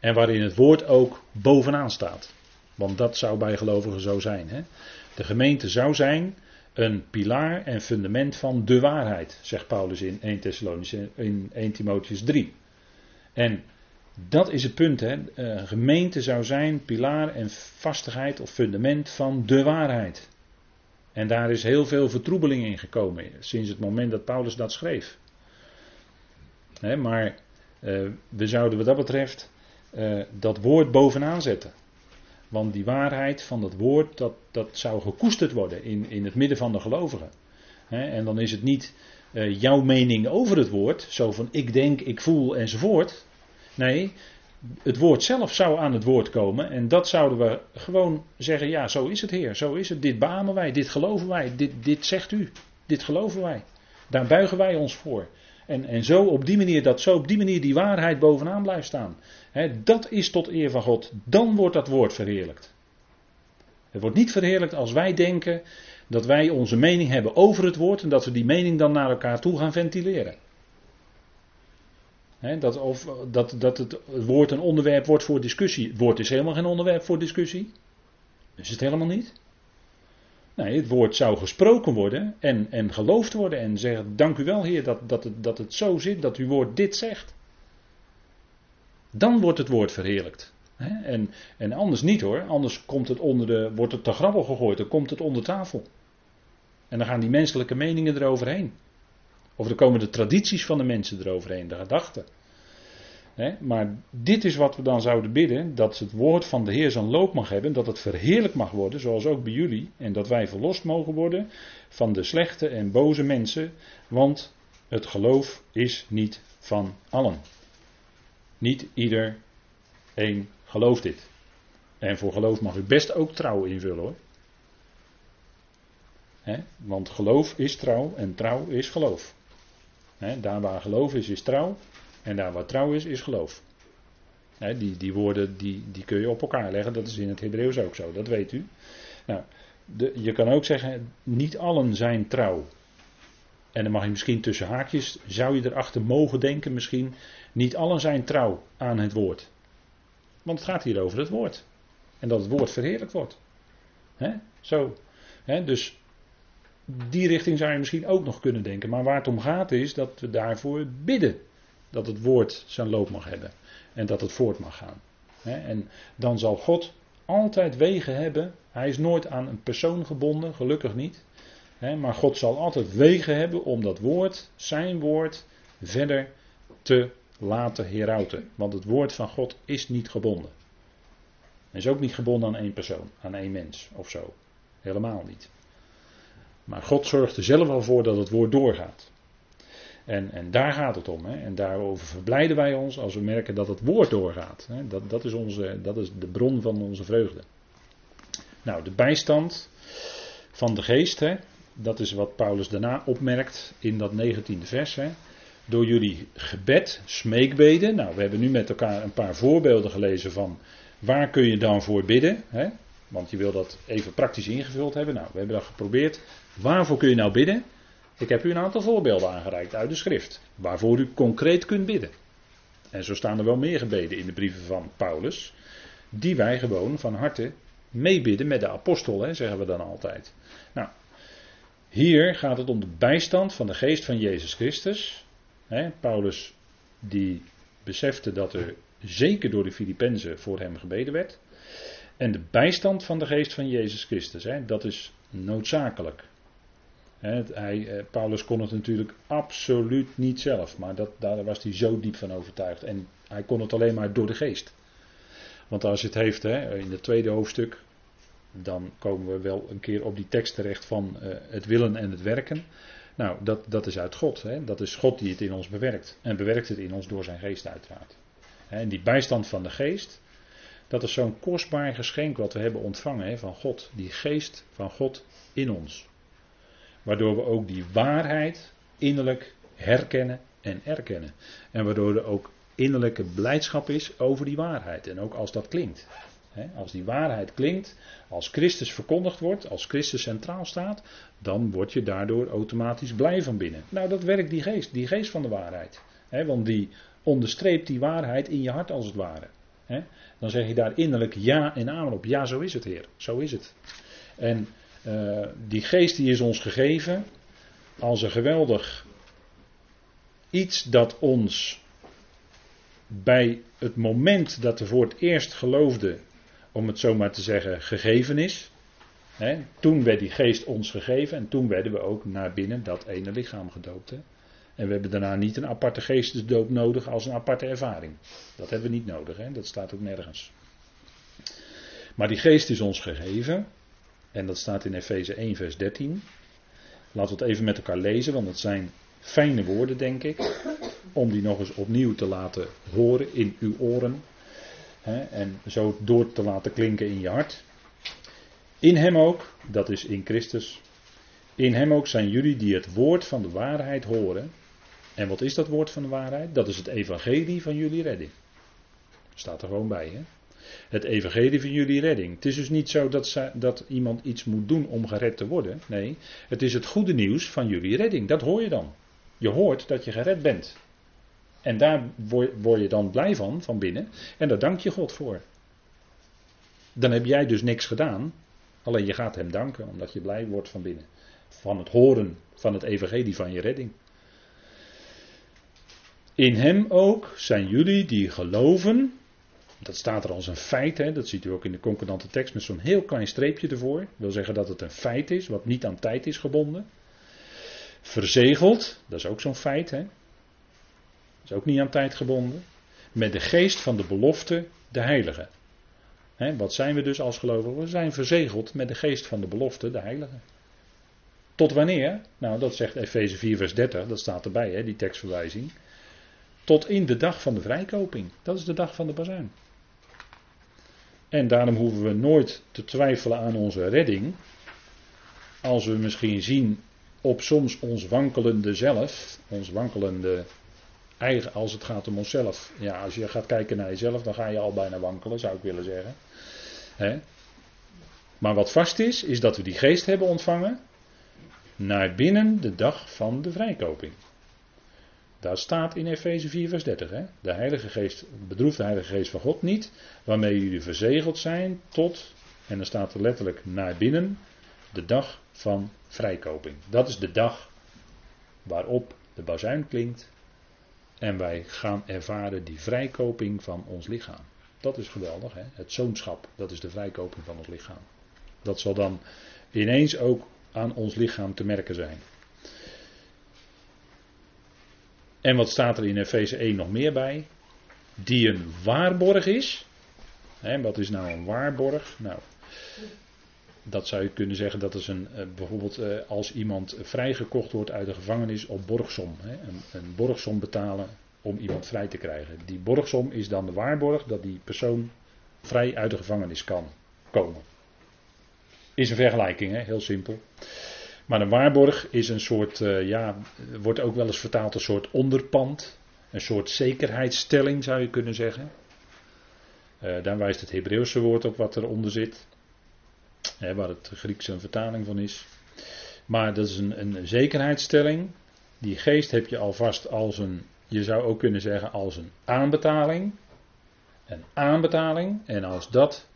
A: En waarin het woord ook bovenaan staat. Want dat zou bij gelovigen zo zijn. De gemeente zou zijn een pilaar en fundament van de waarheid, zegt Paulus in 1, Thessalonisch, in 1 Timotheus 3. En dat is het punt. Hè. Een gemeente zou zijn pilaar en vastigheid of fundament van de waarheid. En daar is heel veel vertroebeling in gekomen sinds het moment dat Paulus dat schreef. maar uh, we zouden wat dat betreft uh, dat woord bovenaan zetten. Want die waarheid van dat woord, dat, dat zou gekoesterd worden in, in het midden van de gelovigen. en dan is het niet uh, jouw mening over het woord, zo van ik denk, ik voel enzovoort. Nee, het woord zelf zou aan het woord komen en dat zouden we gewoon zeggen, ja zo is het Heer, zo is het, dit beamen wij, dit geloven wij, dit, dit zegt u, dit geloven wij. Daar buigen wij ons voor. En, en zo op die manier, dat zo op die manier die waarheid bovenaan blijft staan. dat is tot eer van God. Dan wordt dat woord verheerlijkt. Het wordt niet verheerlijkt als wij denken dat wij onze mening hebben over het woord en dat we die mening dan naar elkaar toe gaan ventileren dat, of, dat, dat het woord een onderwerp wordt voor discussie. Het woord is helemaal geen onderwerp voor discussie. Is het helemaal niet. Nee, het woord zou gesproken worden en, en geloofd worden en zeggen: Dank u wel, Heer, dat, dat, het, dat het zo zit, dat uw woord dit zegt. Dan wordt het woord verheerlijkt. En, en anders niet hoor, anders komt het onder de, wordt het te grabbel gegooid, dan komt het onder tafel. En dan gaan die menselijke meningen eroverheen. Of er komen de tradities van de mensen eroverheen, de gedachten. Maar dit is wat we dan zouden bidden: dat het woord van de Heer zijn loop mag hebben, dat het verheerlijk mag worden, zoals ook bij jullie, en dat wij verlost mogen worden van de slechte en boze mensen, want het geloof is niet van allen. Niet ieder een gelooft dit. En voor geloof mag u best ook trouw invullen hoor. want geloof is trouw en trouw is geloof daar waar geloof is, is trouw. En daar waar trouw is, is geloof. die, die woorden die, die kun je op elkaar leggen. Dat is in het Hebreeuws ook zo, dat weet u. Nou, de, je kan ook zeggen, niet allen zijn trouw. En dan mag je misschien tussen haakjes, zou je erachter mogen denken misschien, niet allen zijn trouw aan het woord. Want het gaat hier over het woord. En dat het woord verheerlijk wordt. Zo. Dus die richting zou je misschien ook nog kunnen denken. Maar waar het om gaat is dat we daarvoor bidden. Dat het woord zijn loop mag hebben. En dat het voort mag gaan. En dan zal God altijd wegen hebben. Hij is nooit aan een persoon gebonden, gelukkig niet. Maar God zal altijd wegen hebben om dat woord, zijn woord, verder te laten herauten. Want het woord van God is niet gebonden. Hij is ook niet gebonden aan één persoon, aan één mens of zo. Helemaal niet. Maar God zorgt er zelf al voor dat het woord doorgaat. En, en daar gaat het om. Hè. En daarover verblijden wij ons als we merken dat het woord doorgaat. Hè. Dat, dat, is onze, dat is de bron van onze vreugde. Nou, de bijstand van de geest. Hè. Dat is wat Paulus daarna opmerkt in dat 19e vers. Hè. Door jullie gebed, smeekbeden. Nou, we hebben nu met elkaar een paar voorbeelden gelezen van waar kun je dan voor bidden. Hè. Want je wil dat even praktisch ingevuld hebben. Nou, we hebben dat geprobeerd. Waarvoor kun je nou bidden? Ik heb u een aantal voorbeelden aangereikt uit de schrift. Waarvoor u concreet kunt bidden. En zo staan er wel meer gebeden in de brieven van Paulus. Die wij gewoon van harte meebidden met de apostel, hè, zeggen we dan altijd. Nou, hier gaat het om de bijstand van de geest van Jezus Christus. Hè, Paulus die besefte dat er zeker door de Filippenzen voor hem gebeden werd. En de bijstand van de geest van Jezus Christus, hè, dat is noodzakelijk. Hij, eh, Paulus kon het natuurlijk absoluut niet zelf, maar dat, daar was hij zo diep van overtuigd. En hij kon het alleen maar door de geest. Want als het heeft in het tweede hoofdstuk, dan komen we wel een keer op die tekst terecht van uh, het willen en het werken. Nou, dat, dat is uit God. Dat is God die het in ons bewerkt. En bewerkt het in ons door zijn geest uiteraard. En die bijstand van de geest, dat is zo'n kostbaar geschenk wat we hebben ontvangen van God. Die geest van God in ons. Waardoor we ook die waarheid innerlijk herkennen en erkennen. En waardoor er ook innerlijke blijdschap is over die waarheid. En ook als dat klinkt. Als die waarheid klinkt, als Christus verkondigd wordt, als Christus centraal staat, dan word je daardoor automatisch blij van binnen. Nou, dat werkt die geest, die geest van de waarheid. Want die onderstreept die waarheid in je hart als het ware. Dan zeg je daar innerlijk ja en amen op. Ja, zo is het, Heer. Zo is het. En eh, die geest die is ons gegeven als een geweldig iets dat ons bij het moment dat we voor het eerst geloofden, om het zo maar te zeggen, gegeven is. Toen werd die geest ons gegeven en toen werden we ook naar binnen dat ene lichaam gedoopt. En we hebben daarna niet een aparte geestesdoop nodig als een aparte ervaring. Dat hebben we niet nodig, dat staat ook nergens. Maar die geest is ons gegeven. En dat staat in Efeze 1, vers 13. Laten we het even met elkaar lezen, want het zijn fijne woorden, denk ik. Om die nog eens opnieuw te laten horen in uw oren. Hè, en zo door te laten klinken in je hart. In hem ook, dat is in Christus. In hem ook zijn jullie die het woord van de waarheid horen. En wat is dat woord van de waarheid? Dat is het evangelie van jullie redding. Staat er gewoon bij, hè? Het evangelie van jullie redding. Het is dus niet zo dat, dat iemand iets moet doen om gered te worden. Nee, het is het goede nieuws van jullie redding. Dat hoor je dan. Je hoort dat je gered bent. En daar word je dan blij van, van binnen. En daar dank je God voor. Dan heb jij dus niks gedaan. Alleen je gaat hem danken, omdat je blij wordt van binnen. Van het horen van het evangelie van je redding. In hem ook zijn jullie die geloven. Dat staat er als een feit, hè? dat ziet u ook in de concordante tekst met zo'n heel klein streepje ervoor. Dat wil zeggen dat het een feit is, wat niet aan tijd is gebonden. Verzegeld, dat is ook zo'n feit, hè? dat is ook niet aan tijd gebonden. Met de geest van de belofte, de heilige. Hè, wat zijn we dus als gelovigen? We zijn verzegeld met de geest van de belofte, de heilige. Tot wanneer? Nou, dat zegt Efeze 4, vers 30, dat staat erbij, hè, die tekstverwijzing. Tot in de dag van de vrijkoping. Dat is de dag van de bazuin. En daarom hoeven we nooit te twijfelen aan onze redding. Als we misschien zien op soms ons wankelende zelf, ons wankelende eigen, als het gaat om onszelf. Ja, als je gaat kijken naar jezelf, dan ga je al bijna wankelen, zou ik willen zeggen. Maar wat vast is, is dat we die geest hebben ontvangen naar binnen de dag van de vrijkoping. Daar staat in Efeze 4, vers 30. Hè? De Heilige Geest bedroeft de Heilige Geest van God niet, waarmee jullie verzegeld zijn tot, en dan staat er letterlijk naar binnen, de dag van vrijkoping. Dat is de dag waarop de bazuin klinkt en wij gaan ervaren die vrijkoping van ons lichaam. Dat is geweldig, hè? het zoonschap, dat is de vrijkoping van ons lichaam. Dat zal dan ineens ook aan ons lichaam te merken zijn. En wat staat er in Efeze 1 nog meer bij? Die een waarborg is. Hè, wat is nou een waarborg? Nou, dat zou je kunnen zeggen dat is een, eh, bijvoorbeeld eh, als iemand vrijgekocht wordt uit de gevangenis op borgsom. Een, borgsom betalen om iemand vrij te krijgen. Die borgsom is dan de waarborg dat die persoon vrij uit de gevangenis kan komen. Is een vergelijking, heel simpel. Maar een waarborg is een soort, uh, ja, wordt ook wel eens vertaald als een soort onderpand. Een soort zekerheidsstelling zou je kunnen zeggen. Uh, daar wijst het Hebreeuwse woord op wat eronder zit. Waar het Griekse een vertaling van is. Maar dat is een, een zekerheidsstelling. Die geest heb je alvast als een, je zou ook kunnen zeggen als een aanbetaling. Een aanbetaling. En als dat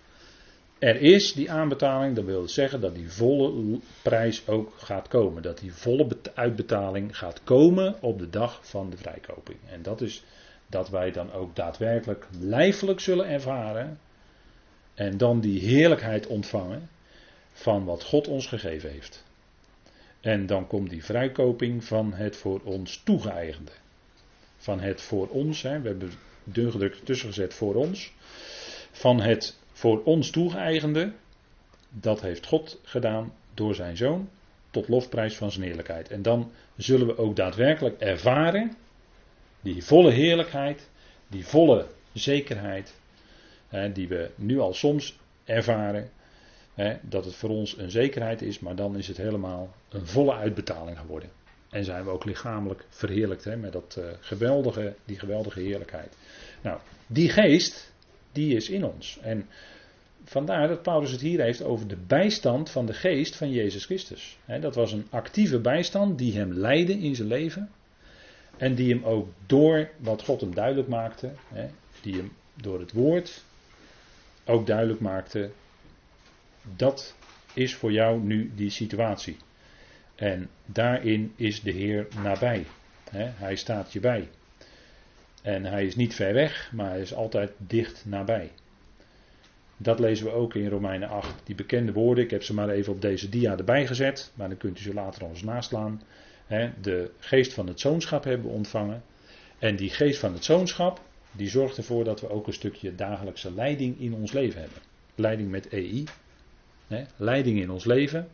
A: er is die aanbetaling, dat wil zeggen dat die volle prijs ook gaat komen. Dat die volle uitbetaling gaat komen op de dag van de vrijkoping. En dat is dat wij dan ook daadwerkelijk lijfelijk zullen ervaren. En dan die heerlijkheid ontvangen van wat God ons gegeven heeft. En dan komt die vrijkoping van het voor ons toegeëigende. Van het voor ons, hè, we hebben dun gedrukt tussen gezet voor ons. Van het voor ons toegeëigende, dat heeft God gedaan door zijn zoon tot lofprijs van zijn heerlijkheid. En dan zullen we ook daadwerkelijk ervaren die volle heerlijkheid, die volle zekerheid, hè, die we nu al soms ervaren, hè, dat het voor ons een zekerheid is, maar dan is het helemaal een volle uitbetaling geworden. En zijn we ook lichamelijk verheerlijkt hè, met dat, uh, geweldige, die geweldige heerlijkheid. Nou, die geest, die is in ons. En vandaar dat Paulus het hier heeft over de bijstand van de geest van Jezus Christus. dat was een actieve bijstand die hem leidde in zijn leven. En die hem ook door wat God hem duidelijk maakte, die hem door het woord ook duidelijk maakte dat is voor jou nu die situatie. En daarin is de Heer nabij. hij staat je bij. En hij is niet ver weg, maar hij is altijd dicht nabij. Dat lezen we ook in Romeinen 8. Die bekende woorden, ik heb ze maar even op deze dia erbij gezet, maar dan kunt u ze later ons naslaan. de geest van het zoonschap hebben ontvangen. En die geest van het zoonschap, die zorgt ervoor dat we ook een stukje dagelijkse leiding in ons leven hebben. Leiding met EI. leiding in ons leven.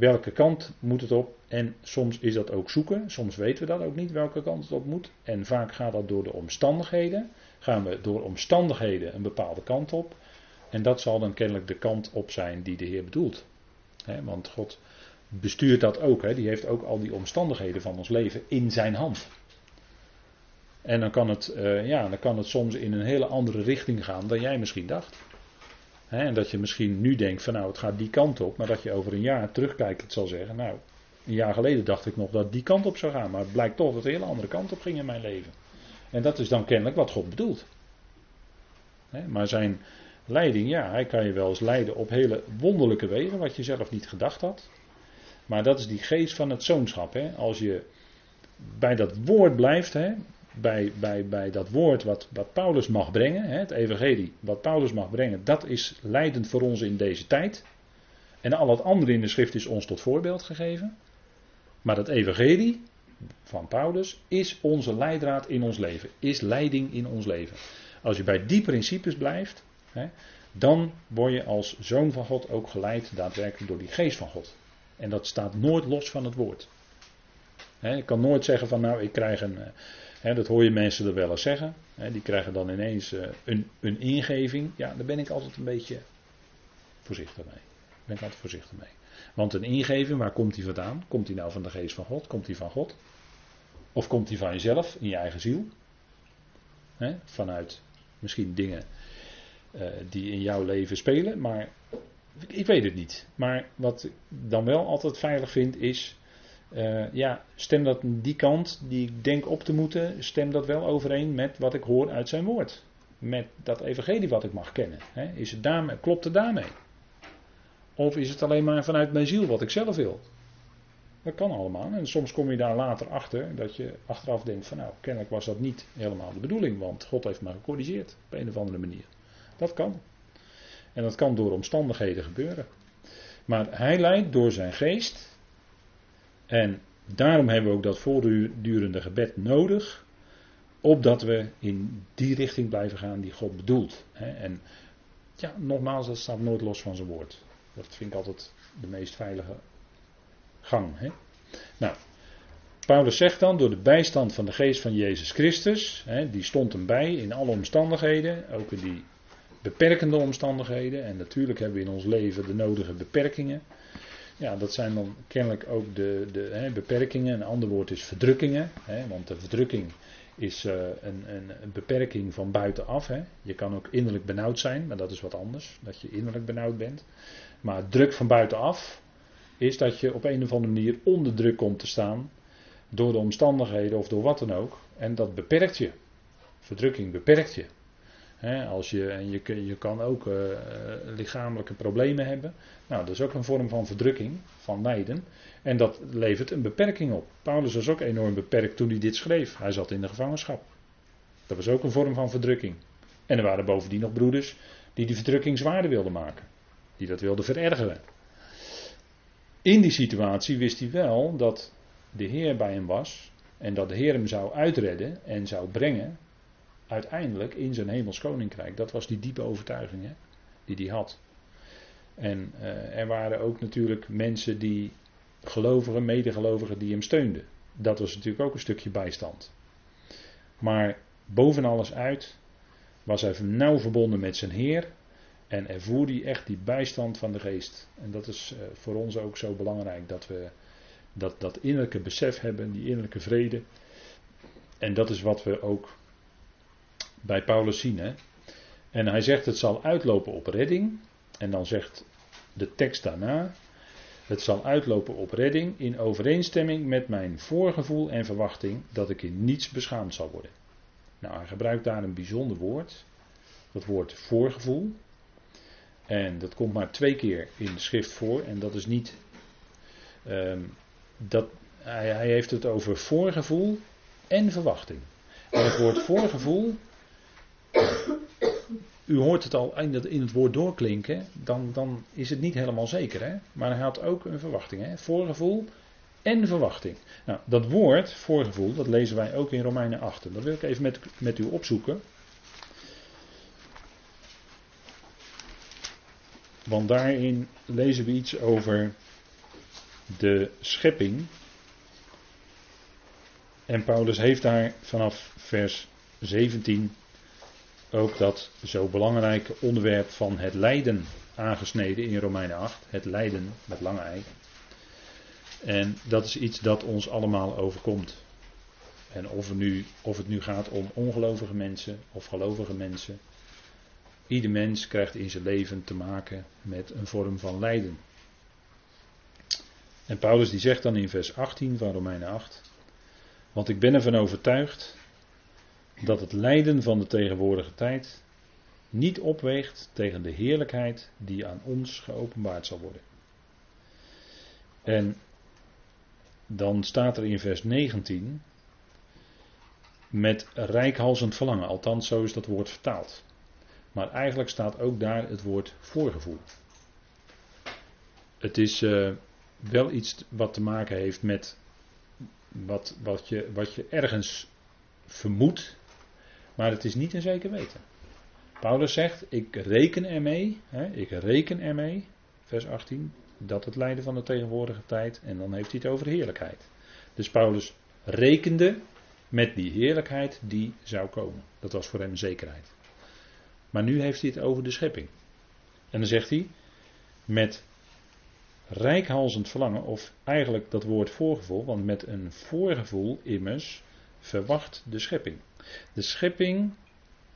A: Welke kant moet het op? En soms is dat ook zoeken. Soms weten we dat ook niet welke kant het op moet. En vaak gaat dat door de omstandigheden. Gaan we door omstandigheden een bepaalde kant op. En dat zal dan kennelijk de kant op zijn die de Heer bedoelt. want God bestuurt dat ook. Die heeft ook al die omstandigheden van ons leven in zijn hand. En dan kan het, eh, ja, dan kan het soms in een hele andere richting gaan dan jij misschien dacht. En dat je misschien nu denkt van nou het gaat die kant op, maar dat je over een jaar terugkijkt zal zeggen, nou een jaar geleden dacht ik nog dat die kant op zou gaan, maar het blijkt toch dat een hele andere kant op ging in mijn leven. En dat is dan kennelijk wat God bedoelt. maar zijn leiding, ja, hij kan je wel eens leiden op hele wonderlijke wegen, wat je zelf niet gedacht had. Maar dat is die geest van het zoonschap. Als je bij dat woord blijft, bij, bij, bij dat woord wat, wat Paulus mag brengen, het evangelie, wat Paulus mag brengen, dat is leidend voor ons in deze tijd. En al het andere in de schrift is ons tot voorbeeld gegeven. Maar dat evangelie van Paulus is onze leidraad in ons leven, is leiding in ons leven. Als je bij die principes blijft, hè, dan word je als zoon van God ook geleid daadwerkelijk door die geest van God. En dat staat nooit los van het woord. Hè, ik kan nooit zeggen van nou ik krijg een, eh, dat hoor je mensen er wel eens zeggen. die krijgen dan ineens eh, een, een ingeving. Ja, daar ben ik altijd een beetje voorzichtig mee. Daar ben ik altijd voorzichtig mee. Want een ingeving, waar komt die vandaan? Komt die nou van de geest van God? Komt die van God? Of komt die van jezelf, in je eigen ziel? vanuit misschien dingen uh, die in jouw leven spelen, maar ik weet het niet. Maar wat ik dan wel altijd veilig vind is uh, ja, stem dat die kant die ik denk op te moeten, stem dat wel overeen met wat ik hoor uit zijn woord. Met dat evangelie wat ik mag kennen. Is het daarmee, klopt het daarmee? Of is het alleen maar vanuit mijn ziel wat ik zelf wil? Dat kan allemaal. En soms kom je daar later achter dat je achteraf denkt van nou, kennelijk was dat niet helemaal de bedoeling, want God heeft me gecorrigeerd op een of andere manier. Dat kan. En dat kan door omstandigheden gebeuren. Maar hij leidt door zijn geest en daarom hebben we ook dat voortdurende gebed nodig, opdat we in die richting blijven gaan die God bedoelt. En ja, nogmaals, dat staat nooit los van zijn woord. Dat vind ik altijd de meest veilige gang. Nou, Paulus zegt dan, door de bijstand van de geest van Jezus Christus, die stond hem bij in alle omstandigheden, ook in die beperkende omstandigheden. En natuurlijk hebben we in ons leven de nodige beperkingen. Ja, dat zijn dan kennelijk ook de, de hè, beperkingen. Een ander woord is verdrukkingen. Hè, want de verdrukking is uh, een, een, een, beperking van buitenaf. Hè. Je kan ook innerlijk benauwd zijn, maar dat is wat anders. Dat je innerlijk benauwd bent. Maar druk van buitenaf is dat je op een of andere manier onder druk komt te staan. Door de omstandigheden of door wat dan ook. En dat beperkt je. Verdrukking beperkt je als je, en je, je kan ook uh, lichamelijke problemen hebben. Nou, dat is ook een vorm van verdrukking, van lijden. En dat levert een beperking op. Paulus was ook enorm beperkt toen hij dit schreef. Hij zat in de gevangenschap. Dat was ook een vorm van verdrukking. En er waren bovendien nog broeders die die verdrukking zwaarder wilden maken. Die dat wilden verergeren. In die situatie wist hij wel dat de Heer bij hem was. En dat de Heer hem zou uitredden en zou brengen uiteindelijk in zijn hemels koninkrijk. Dat was die diepe overtuiging hè, die hij had. En uh, er waren ook natuurlijk mensen die, gelovigen, medegelovigen, die hem steunden. Dat was natuurlijk ook een stukje bijstand. Maar boven alles uit was hij nauw verbonden met zijn Heer. En ervoerde hij echt die bijstand van de geest. En dat is uh, voor ons ook zo belangrijk dat we dat, dat innerlijke besef hebben, die innerlijke vrede. En dat is wat we ook bij Paulus zien. En hij zegt het zal uitlopen op redding. En dan zegt de tekst daarna. Het zal uitlopen op redding in overeenstemming met mijn voorgevoel en verwachting dat ik in niets beschaamd zal worden. Nou, hij gebruikt daar een bijzonder woord. Dat woord voorgevoel. En dat komt maar twee keer in de schrift voor. En dat is niet. ehm, dat, hij, hij heeft het over voorgevoel en verwachting. En het woord voorgevoel. U hoort het al in het, woord doorklinken. Dan, dan is het niet helemaal zeker. Hè? Maar hij had ook een verwachting. Hè? Voorgevoel en verwachting. Nou, dat woord voorgevoel, dat lezen wij ook in Romeinen 8. En dat wil ik even met, met u opzoeken. Want daarin lezen we iets over de schepping. En Paulus heeft daar vanaf vers 17 ook dat zo belangrijke onderwerp van het lijden aangesneden in Romeinen 8. Het lijden met lange ei. En dat is iets dat ons allemaal overkomt. En of, het nu, of het nu gaat om ongelovige mensen of gelovige mensen. Ieder mens krijgt in zijn leven te maken met een vorm van lijden. En Paulus die zegt dan in vers 18 van Romeinen 8. Want ik ben ervan overtuigd dat het lijden van de tegenwoordige tijd niet opweegt tegen de heerlijkheid die aan ons geopenbaard zal worden. En dan staat er in vers 19 met rijkhalsend verlangen, althans zo is dat woord vertaald. Maar eigenlijk staat ook daar het woord voorgevoel. Het is uh, wel iets wat te maken heeft met wat, wat, je, wat je ergens vermoedt, maar het is niet een zeker weten. Paulus zegt, ik reken ermee, hè, ik reken ermee, vers 18, dat het lijden van de tegenwoordige tijd, en dan heeft hij het over heerlijkheid. Dus Paulus rekende met die heerlijkheid die zou komen. Dat was voor hem een zekerheid. Maar nu heeft hij het over de schepping. En dan zegt hij, met rijkhalzend verlangen, of eigenlijk dat woord voorgevoel, want met een voorgevoel immers verwacht de schepping. De schepping,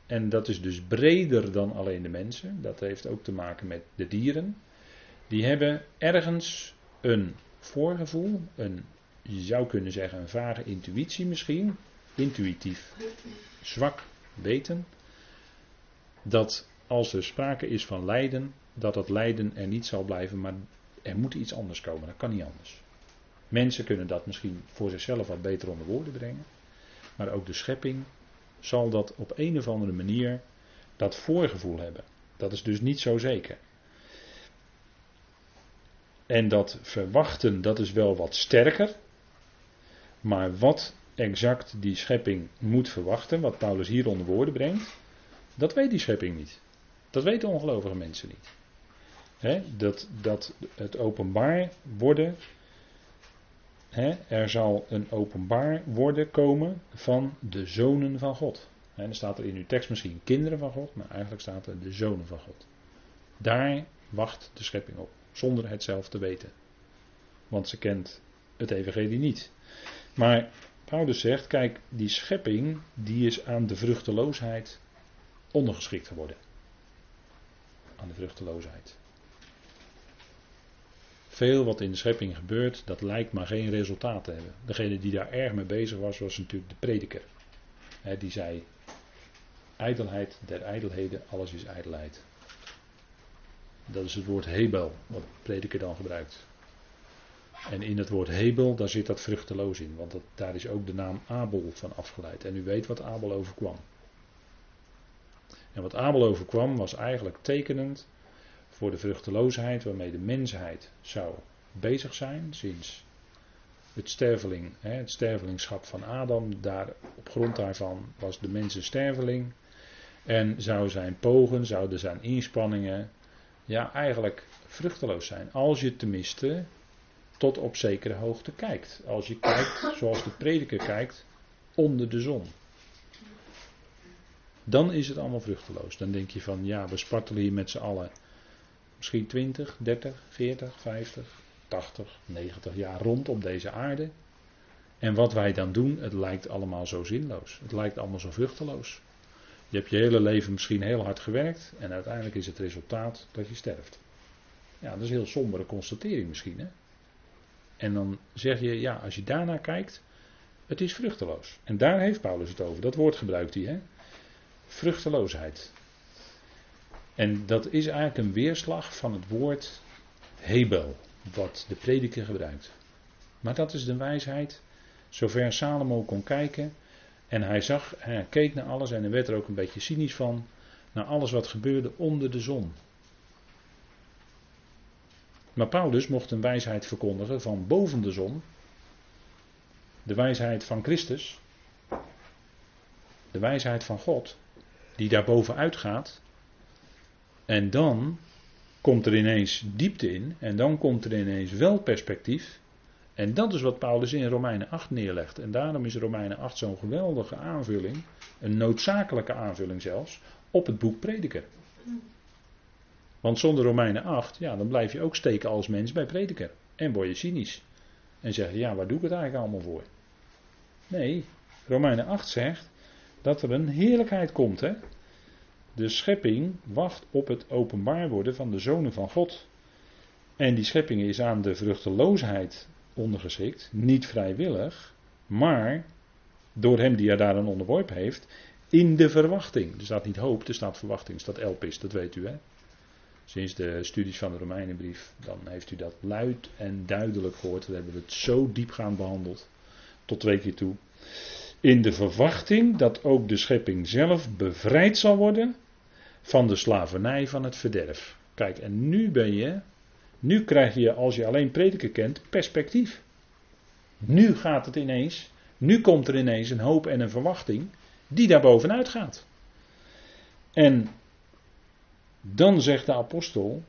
A: en dat is dus breder dan alleen de mensen, dat heeft ook te maken met de dieren, die hebben ergens een voorgevoel, een, je zou kunnen zeggen een vage intuïtie misschien, intuïtief zwak weten, dat als er sprake is van lijden, dat dat lijden er niet zal blijven, maar er moet iets anders komen. Dat kan niet anders. Mensen kunnen dat misschien voor zichzelf wat beter onder woorden brengen. Maar ook de schepping zal dat op een of andere manier dat voorgevoel hebben. Dat is dus niet zo zeker. En dat verwachten, dat is wel wat sterker. Maar wat exact die schepping moet verwachten, wat Paulus hier onder woorden brengt, dat weet die schepping niet. Dat weten ongelovige mensen niet. dat, dat het openbaar worden, er zal een openbaar worden komen van de zonen van God. En dan staat er in uw tekst misschien kinderen van God, maar eigenlijk staat er de zonen van God. Daar wacht de schepping op zonder het zelf te weten. Want ze kent het evangelie niet. Maar Paulus zegt, kijk, die schepping die is aan de vruchteloosheid ondergeschikt geworden. Aan de vruchteloosheid. Veel wat in de schepping gebeurt, dat lijkt maar geen resultaat te hebben. Degene die daar erg mee bezig was, was natuurlijk de prediker. die zei, ijdelheid der ijdelheden, alles is ijdelheid. Dat is het woord hebel, wat de prediker dan gebruikt. En in het woord hebel, daar zit dat vruchteloos in, want dat, daar is ook de naam Abel van afgeleid. En u weet wat Abel overkwam. En wat Abel overkwam was eigenlijk tekenend voor de vruchteloosheid waarmee de mensheid zou bezig zijn sinds het, sterveling, het stervelingschap van Adam. Daar, op grond daarvan was de mens een sterveling. En zou zijn pogen, zouden zijn inspanningen ja, eigenlijk vruchteloos zijn. Als je tenminste tot op zekere hoogte kijkt. Als je kijkt zoals de prediker kijkt onder de zon. Dan is het allemaal vruchteloos. Dan denk je van ja, we spartelen hier met z'n allen misschien 20, 30, 40, 50, 80, 90 jaar rond op deze aarde. En wat wij dan doen, het lijkt allemaal zo zinloos. Het lijkt allemaal zo vruchteloos. Je hebt je hele leven misschien heel hard gewerkt en uiteindelijk is het resultaat dat je sterft. Ja, dat is een heel sombere constatering misschien. Hè? En dan zeg je, ja, als je daarnaar kijkt, het is vruchteloos. En daar heeft Paulus het over. Dat woord gebruikt hij. Hè? Vruchteloosheid. En dat is eigenlijk een weerslag van het woord Hebel, wat de prediker gebruikt. Maar dat is de wijsheid, zover Salomo kon kijken. En hij zag, hij keek naar alles en hij werd er ook een beetje cynisch van. Naar alles wat gebeurde onder de zon. Maar Paulus mocht een wijsheid verkondigen van boven de zon. De wijsheid van Christus. De wijsheid van God. Die daar bovenuit gaat. En dan komt er ineens diepte in. En dan komt er ineens wel perspectief. En dat is wat Paulus in Romeinen 8 neerlegt. En daarom is Romeinen 8 zo'n geweldige aanvulling. Een noodzakelijke aanvulling zelfs. Op het boek Prediker. Want zonder Romeinen 8, ja, dan blijf je ook steken als mens bij prediker. En word je cynisch. En zeg je, ja, waar doe ik het eigenlijk allemaal voor? Nee, Romeinen 8 zegt dat er een heerlijkheid komt. Hè? De schepping wacht op het openbaar worden van de zonen van God. En die schepping is aan de vruchteloosheid ondergeschikt. Niet vrijwillig, maar door hem die er daaraan onderworpen heeft. In de verwachting. Er staat niet hoop, er staat verwachting. Er staat elpis, dat weet u hè. Sinds de studies van de Romeinenbrief, dan heeft u dat luid en duidelijk gehoord. We hebben het zo diepgaand behandeld. Tot twee keer toe. In de verwachting dat ook de schepping zelf bevrijd zal worden van de slavernij van het verderf. Kijk, en nu ben je, nu krijg je, als je alleen prediker kent, perspectief. Nu gaat het ineens, nu komt er ineens een hoop en een verwachting die daar bovenuit gaat. En dan zegt de apostel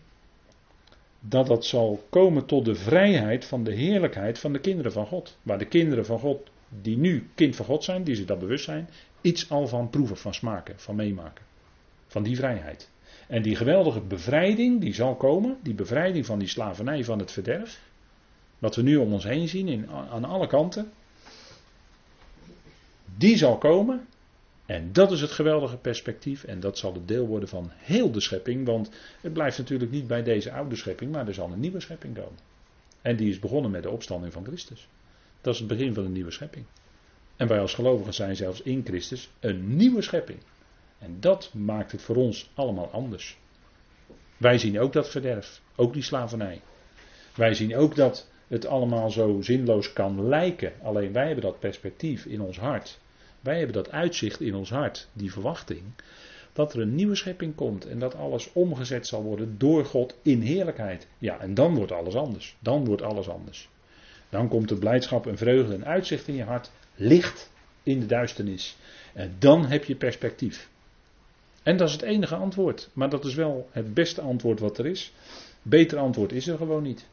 A: dat dat zal komen tot de vrijheid van de heerlijkheid van de kinderen van God. Waar de kinderen van God, die nu kind van God zijn, die zich dat bewust zijn, iets al van proeven, van smaken, van meemaken. Van die vrijheid. En die geweldige bevrijding die zal komen, die bevrijding van die slavernij van het verderf, wat we nu om ons heen zien in, aan alle kanten, die zal komen en dat is het geweldige perspectief en dat zal het deel worden van heel de schepping, want het blijft natuurlijk niet bij deze oude schepping, maar er zal een nieuwe schepping komen. En die is begonnen met de opstanding van Christus. Dat is het begin van een nieuwe schepping. En wij als gelovigen zijn zelfs in Christus een nieuwe schepping. En dat maakt het voor ons allemaal anders. Wij zien ook dat verderf, ook die slavernij. Wij zien ook dat het allemaal zo zinloos kan lijken, alleen wij hebben dat perspectief in ons hart. Wij hebben dat uitzicht in ons hart, die verwachting, dat er een nieuwe schepping komt en dat alles omgezet zal worden door God in heerlijkheid. Ja, en dan wordt alles anders. Dan wordt alles anders. Dan komt er blijdschap en vreugde en uitzicht in je hart, licht in de duisternis. En dan heb je perspectief. En dat is het enige antwoord, maar dat is wel het beste antwoord wat er is. Beter antwoord is er gewoon niet.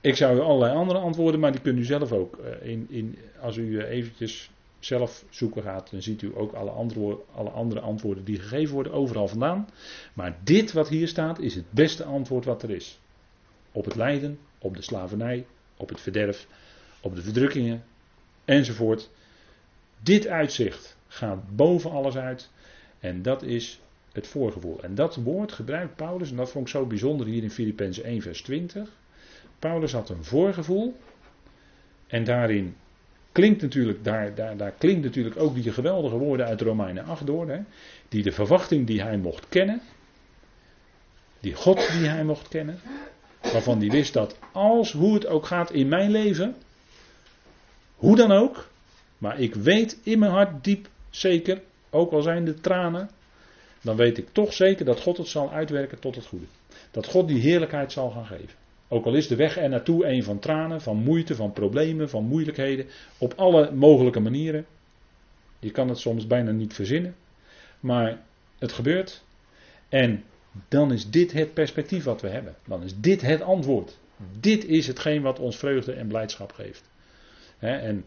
A: Ik zou u allerlei andere antwoorden, maar die kunt u zelf ook. Eh, in, in, als u eh, eventjes zelf zoeken gaat, dan ziet u ook alle, antwoorden, alle andere antwoorden die gegeven worden overal vandaan. Maar dit wat hier staat is het beste antwoord wat er is. Op het lijden, op de slavernij, op het verderf, op de verdrukkingen enzovoort. Dit uitzicht gaat boven alles uit en dat is het voorgevoel. En dat woord gebruikt Paulus, en dat vond ik zo bijzonder hier in Filippenzen 1 vers 20. Paulus had een voorgevoel. En daarin klinkt natuurlijk, daar, daar, daar klinkt natuurlijk ook die geweldige woorden uit Romeinen 8 door. Hè, die de verwachting die hij mocht kennen. Die God die hij mocht kennen. Waarvan hij wist dat als hoe het ook gaat in mijn leven. Hoe dan ook. Maar ik weet in mijn hart diep zeker. Ook al zijn de tranen. Dan weet ik toch zeker dat God het zal uitwerken tot het goede. Dat God die heerlijkheid zal gaan geven. Ook al is de weg er naartoe een van tranen, van moeite, van problemen, van moeilijkheden. Op alle mogelijke manieren. Je kan het soms bijna niet verzinnen. Maar het gebeurt. En dan is dit het perspectief wat we hebben. Dan is dit het antwoord. Dit is hetgeen wat ons vreugde en blijdschap geeft. en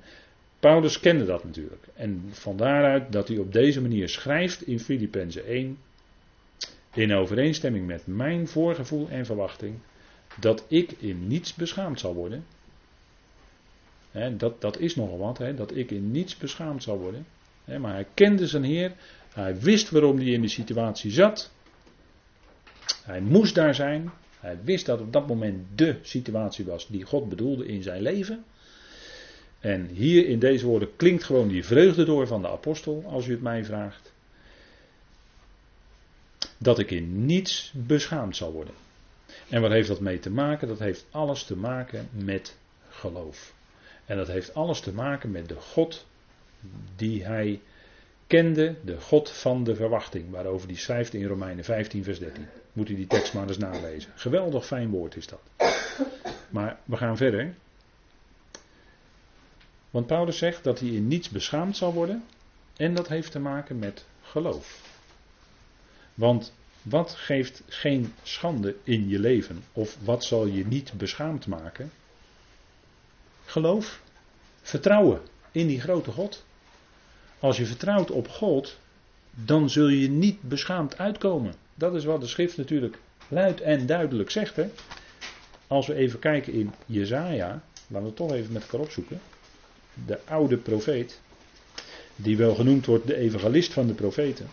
A: Paulus kende dat natuurlijk. En van daaruit dat hij op deze manier schrijft in Filippenzen 1. In overeenstemming met mijn voorgevoel en verwachting dat ik in niets beschaamd zal worden. dat, dat is nogal wat, dat ik in niets beschaamd zal worden. maar hij kende zijn Heer, hij wist waarom hij in de situatie zat. Hij moest daar zijn. Hij wist dat op dat moment de situatie was die God bedoelde in zijn leven. En hier in deze woorden klinkt gewoon die vreugde door van de apostel, als u het mij vraagt. dat ik in niets beschaamd zal worden. En wat heeft dat mee te maken? Dat heeft alles te maken met geloof. En dat heeft alles te maken met de God die hij kende, de God van de verwachting, waarover hij schrijft in Romeinen 15, vers 13. Moet u die tekst maar eens nalezen. Geweldig fijn woord is dat. Maar we gaan verder. Want Paulus zegt dat hij in niets beschaamd zal worden. En dat heeft te maken met geloof. Want wat geeft geen schande in je leven? Of wat zal je niet beschaamd maken? Geloof. Vertrouwen in die grote God. Als je vertrouwt op God, dan zul je niet beschaamd uitkomen. Dat is wat de schrift natuurlijk luid en duidelijk zegt. Hè? Als we even kijken in Jezaja, laten we het toch even met elkaar opzoeken. De oude profeet, die wel genoemd wordt de evangelist van de profeten.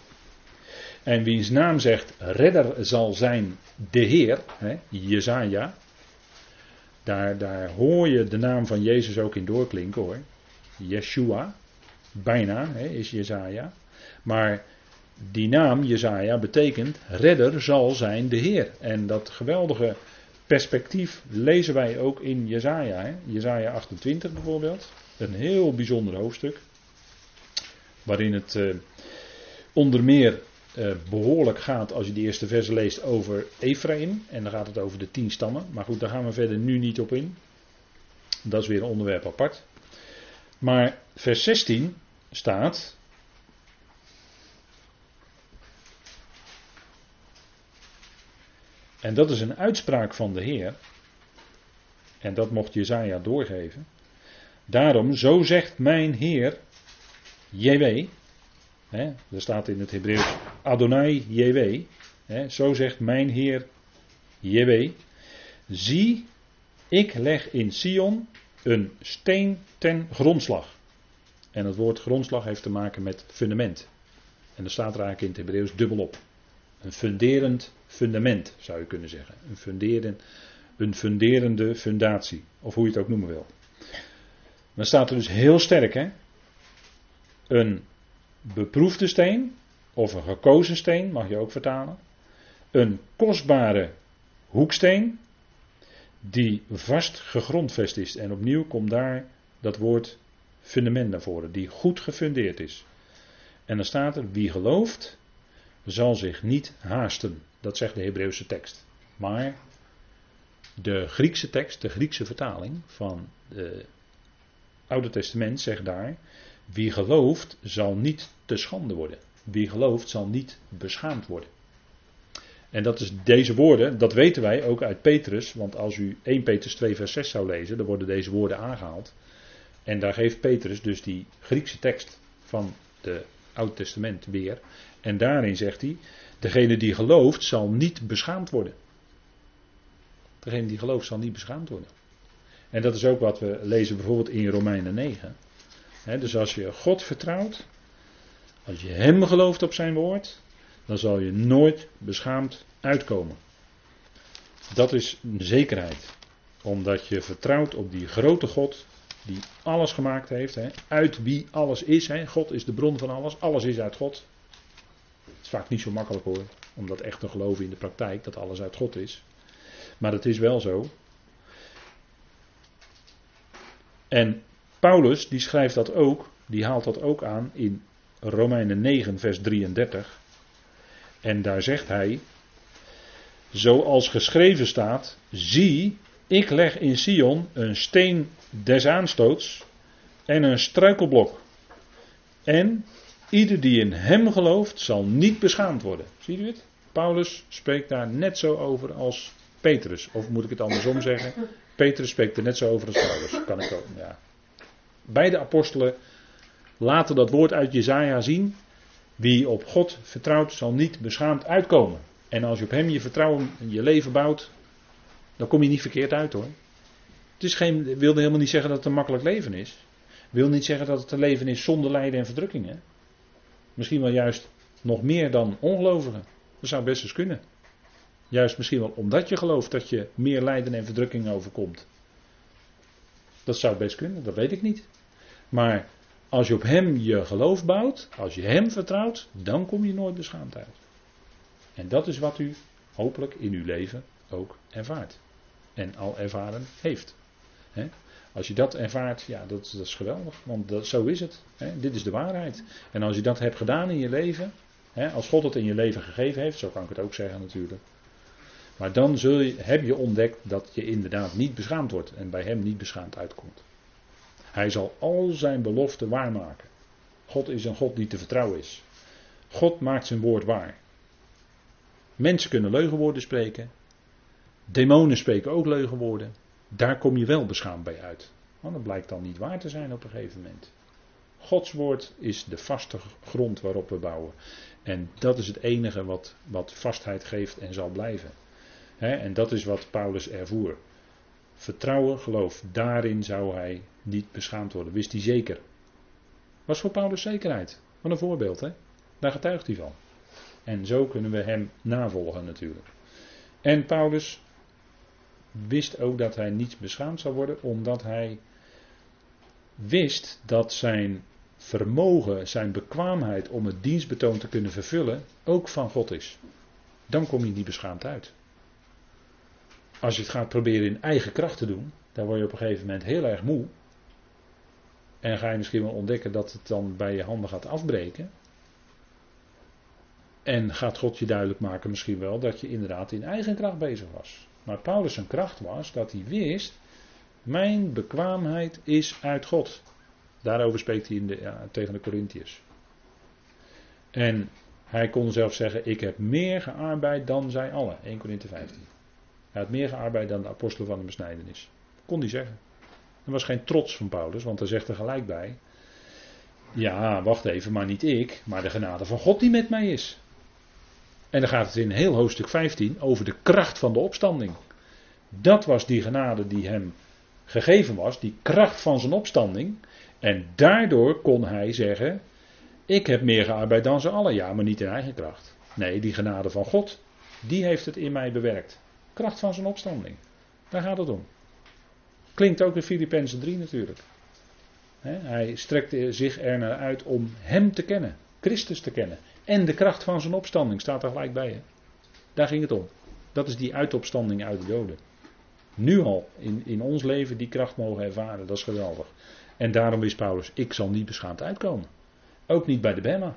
A: En wiens naam zegt, redder zal zijn de Heer, hè, Jezaja. Daar, daar hoor je de naam van Jezus ook in doorklinken hoor. Yeshua, bijna hè, is Jezaja. Maar die naam, Jezaja, betekent redder zal zijn de Heer. En dat geweldige perspectief lezen wij ook in Jezaja. Jezaja 28 bijvoorbeeld. Een heel bijzonder hoofdstuk. Waarin het uh, onder meer uh, behoorlijk gaat, als je die eerste verse leest, over Ephraim. En dan gaat het over de tien stammen. Maar goed, daar gaan we verder nu niet op in. Dat is weer een onderwerp apart. Maar vers 16 staat. En dat is een uitspraak van de Heer. En dat mocht Jezaja doorgeven. Daarom, zo zegt mijn Heer, JW. Hè, er staat in het Hebreeuws Adonai JW. Hè, zo zegt mijn Heer JW. Zie, ik leg in Sion een steen ten grondslag. En het woord grondslag heeft te maken met fundament. En er staat er eigenlijk in het Hebreeuws dubbelop. Een funderend fundament, zou je kunnen zeggen. Een, funderend, een funderende fundatie. Of hoe je het ook noemen wil. Dan staat er dus heel sterk, hè. Een beproefde steen, of een gekozen steen, mag je ook vertalen. Een kostbare hoeksteen, die vast gegrondvest is. En opnieuw komt daar dat woord fundament naar voren, die goed gefundeerd is. En dan staat er, wie gelooft, zal zich niet haasten. Dat zegt de Hebreeuwse tekst. Maar de Griekse tekst, de Griekse vertaling van het Oude Testament zegt daar, wie gelooft zal niet te schande worden. Wie gelooft zal niet beschaamd worden. En dat is deze woorden, dat weten wij ook uit Petrus, want als u 1 Petrus 2 vers 6 zou lezen, dan worden deze woorden aangehaald. En daar geeft Petrus dus die Griekse tekst van het Oud Testament weer. En daarin zegt hij, degene die gelooft zal niet beschaamd worden. Degene die gelooft zal niet beschaamd worden. En dat is ook wat we lezen bijvoorbeeld in Romeinen 9. dus als je God vertrouwt, als je Hem gelooft op zijn woord, dan zal je nooit beschaamd uitkomen. Dat is een zekerheid. Omdat je vertrouwt op die grote God die alles gemaakt heeft. Uit wie alles is. God is de bron van alles. Alles is uit God. Het is vaak niet zo makkelijk hoor. Om dat echt te geloven in de praktijk. Dat alles uit God is. Maar het is wel zo. En Paulus die schrijft dat ook. Die haalt dat ook aan in Romeinen 9 vers 33. En daar zegt hij. Zoals geschreven staat. Zie ik leg in Sion een steen des aanstoots en een struikelblok. En ieder die in hem gelooft zal niet beschaamd worden. Ziet u het? Paulus spreekt daar net zo over als Petrus. Of moet ik het andersom zeggen? Petrus spreekt er net zo over als Paulus. Kan ik ook, ja. Beide apostelen laten dat woord uit Jezaja zien. Wie op God vertrouwt zal niet beschaamd uitkomen. En als je op hem je vertrouwen en je leven bouwt, dan kom je niet verkeerd uit hoor. Het is geen, wilde helemaal niet zeggen dat het een makkelijk leven is. Wil niet zeggen dat het een leven is zonder lijden en verdrukkingen. Misschien wel juist nog meer dan ongelovigen. Dat zou best eens kunnen. Juist misschien wel omdat je gelooft dat je meer lijden en verdrukkingen overkomt. Dat zou best kunnen, dat weet ik niet. Maar als je op Hem je geloof bouwt, als je Hem vertrouwt, dan kom je nooit beschaamd uit. En dat is wat u hopelijk in uw leven ook ervaart. En al ervaren heeft. Als je dat ervaart, ja, dat, dat is geweldig. Want dat, zo is het. Dit is de waarheid. En als je dat hebt gedaan in je leven, als God het in je leven gegeven heeft, zo kan ik het ook zeggen natuurlijk. Maar dan zul je, heb je ontdekt dat je inderdaad niet beschaamd wordt en bij hem niet beschaamd uitkomt. Hij zal al zijn beloften waarmaken. God is een God die te vertrouwen is. God maakt zijn woord waar. Mensen kunnen leugenwoorden spreken. Demonen spreken ook leugenwoorden. Daar kom je wel beschaamd bij uit. Want dat blijkt dan niet waar te zijn op een gegeven moment. Gods woord is de vaste grond waarop we bouwen. En dat is het enige wat, wat vastheid geeft en zal blijven. En dat is wat Paulus ervoer. Vertrouwen, geloof, daarin zou hij niet beschaamd worden. Wist hij zeker. Was voor Paulus zekerheid. Wat een voorbeeld, hè? Daar getuigt hij van. En zo kunnen we hem navolgen natuurlijk. En Paulus wist ook dat hij niet beschaamd zou worden, omdat hij wist dat zijn vermogen, zijn bekwaamheid om het dienstbetoon te kunnen vervullen, ook van God is. Dan kom je niet beschaamd uit. Als je het gaat proberen in eigen kracht te doen, dan word je op een gegeven moment heel erg moe. En ga je misschien wel ontdekken dat het dan bij je handen gaat afbreken. En gaat God je duidelijk maken misschien wel dat je inderdaad in eigen kracht bezig was. Maar Paulus zijn kracht was dat hij wist, mijn bekwaamheid is uit God. Daarover spreekt hij in de, ja, tegen de Corinthiërs. En hij kon zelf zeggen, ik heb meer gearbeid dan zij allen. 1 Korinthe 15. Hij had meer gearbeid dan de apostelen van de besnijdenis. Kon hij zeggen. Er was geen trots van Paulus, want hij zegt er gelijk bij. Ja, wacht even, maar niet ik, maar de genade van God die met mij is. En dan gaat het in heel hoofdstuk 15 over de kracht van de opstanding. Dat was die genade die hem gegeven was, die kracht van zijn opstanding. En daardoor kon hij zeggen: Ik heb meer gearbeid dan ze allen. Ja, maar niet in eigen kracht. Nee, die genade van God, die heeft het in mij bewerkt. Kracht van zijn opstanding. Daar gaat het om. Klinkt ook in Filippenzen 3 natuurlijk. hij strekte zich er naar uit om Hem te kennen, Christus te kennen. En de kracht van zijn opstanding staat er gelijk bij. Hè? Daar ging het om. Dat is die uitopstanding uit de doden. Nu al in, in ons leven die kracht mogen ervaren, dat is geweldig. En daarom is Paulus, ik zal niet beschaamd uitkomen. Ook niet bij de Bema.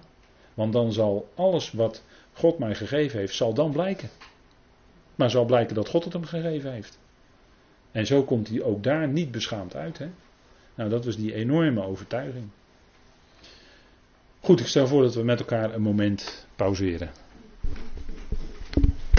A: Want dan zal alles wat God mij gegeven heeft, zal dan blijken. Maar zal blijken dat God het hem gegeven heeft. En zo komt hij ook daar niet beschaamd uit. Hè? Nou, dat was die enorme overtuiging. Goed, ik stel voor dat we met elkaar een moment pauzeren.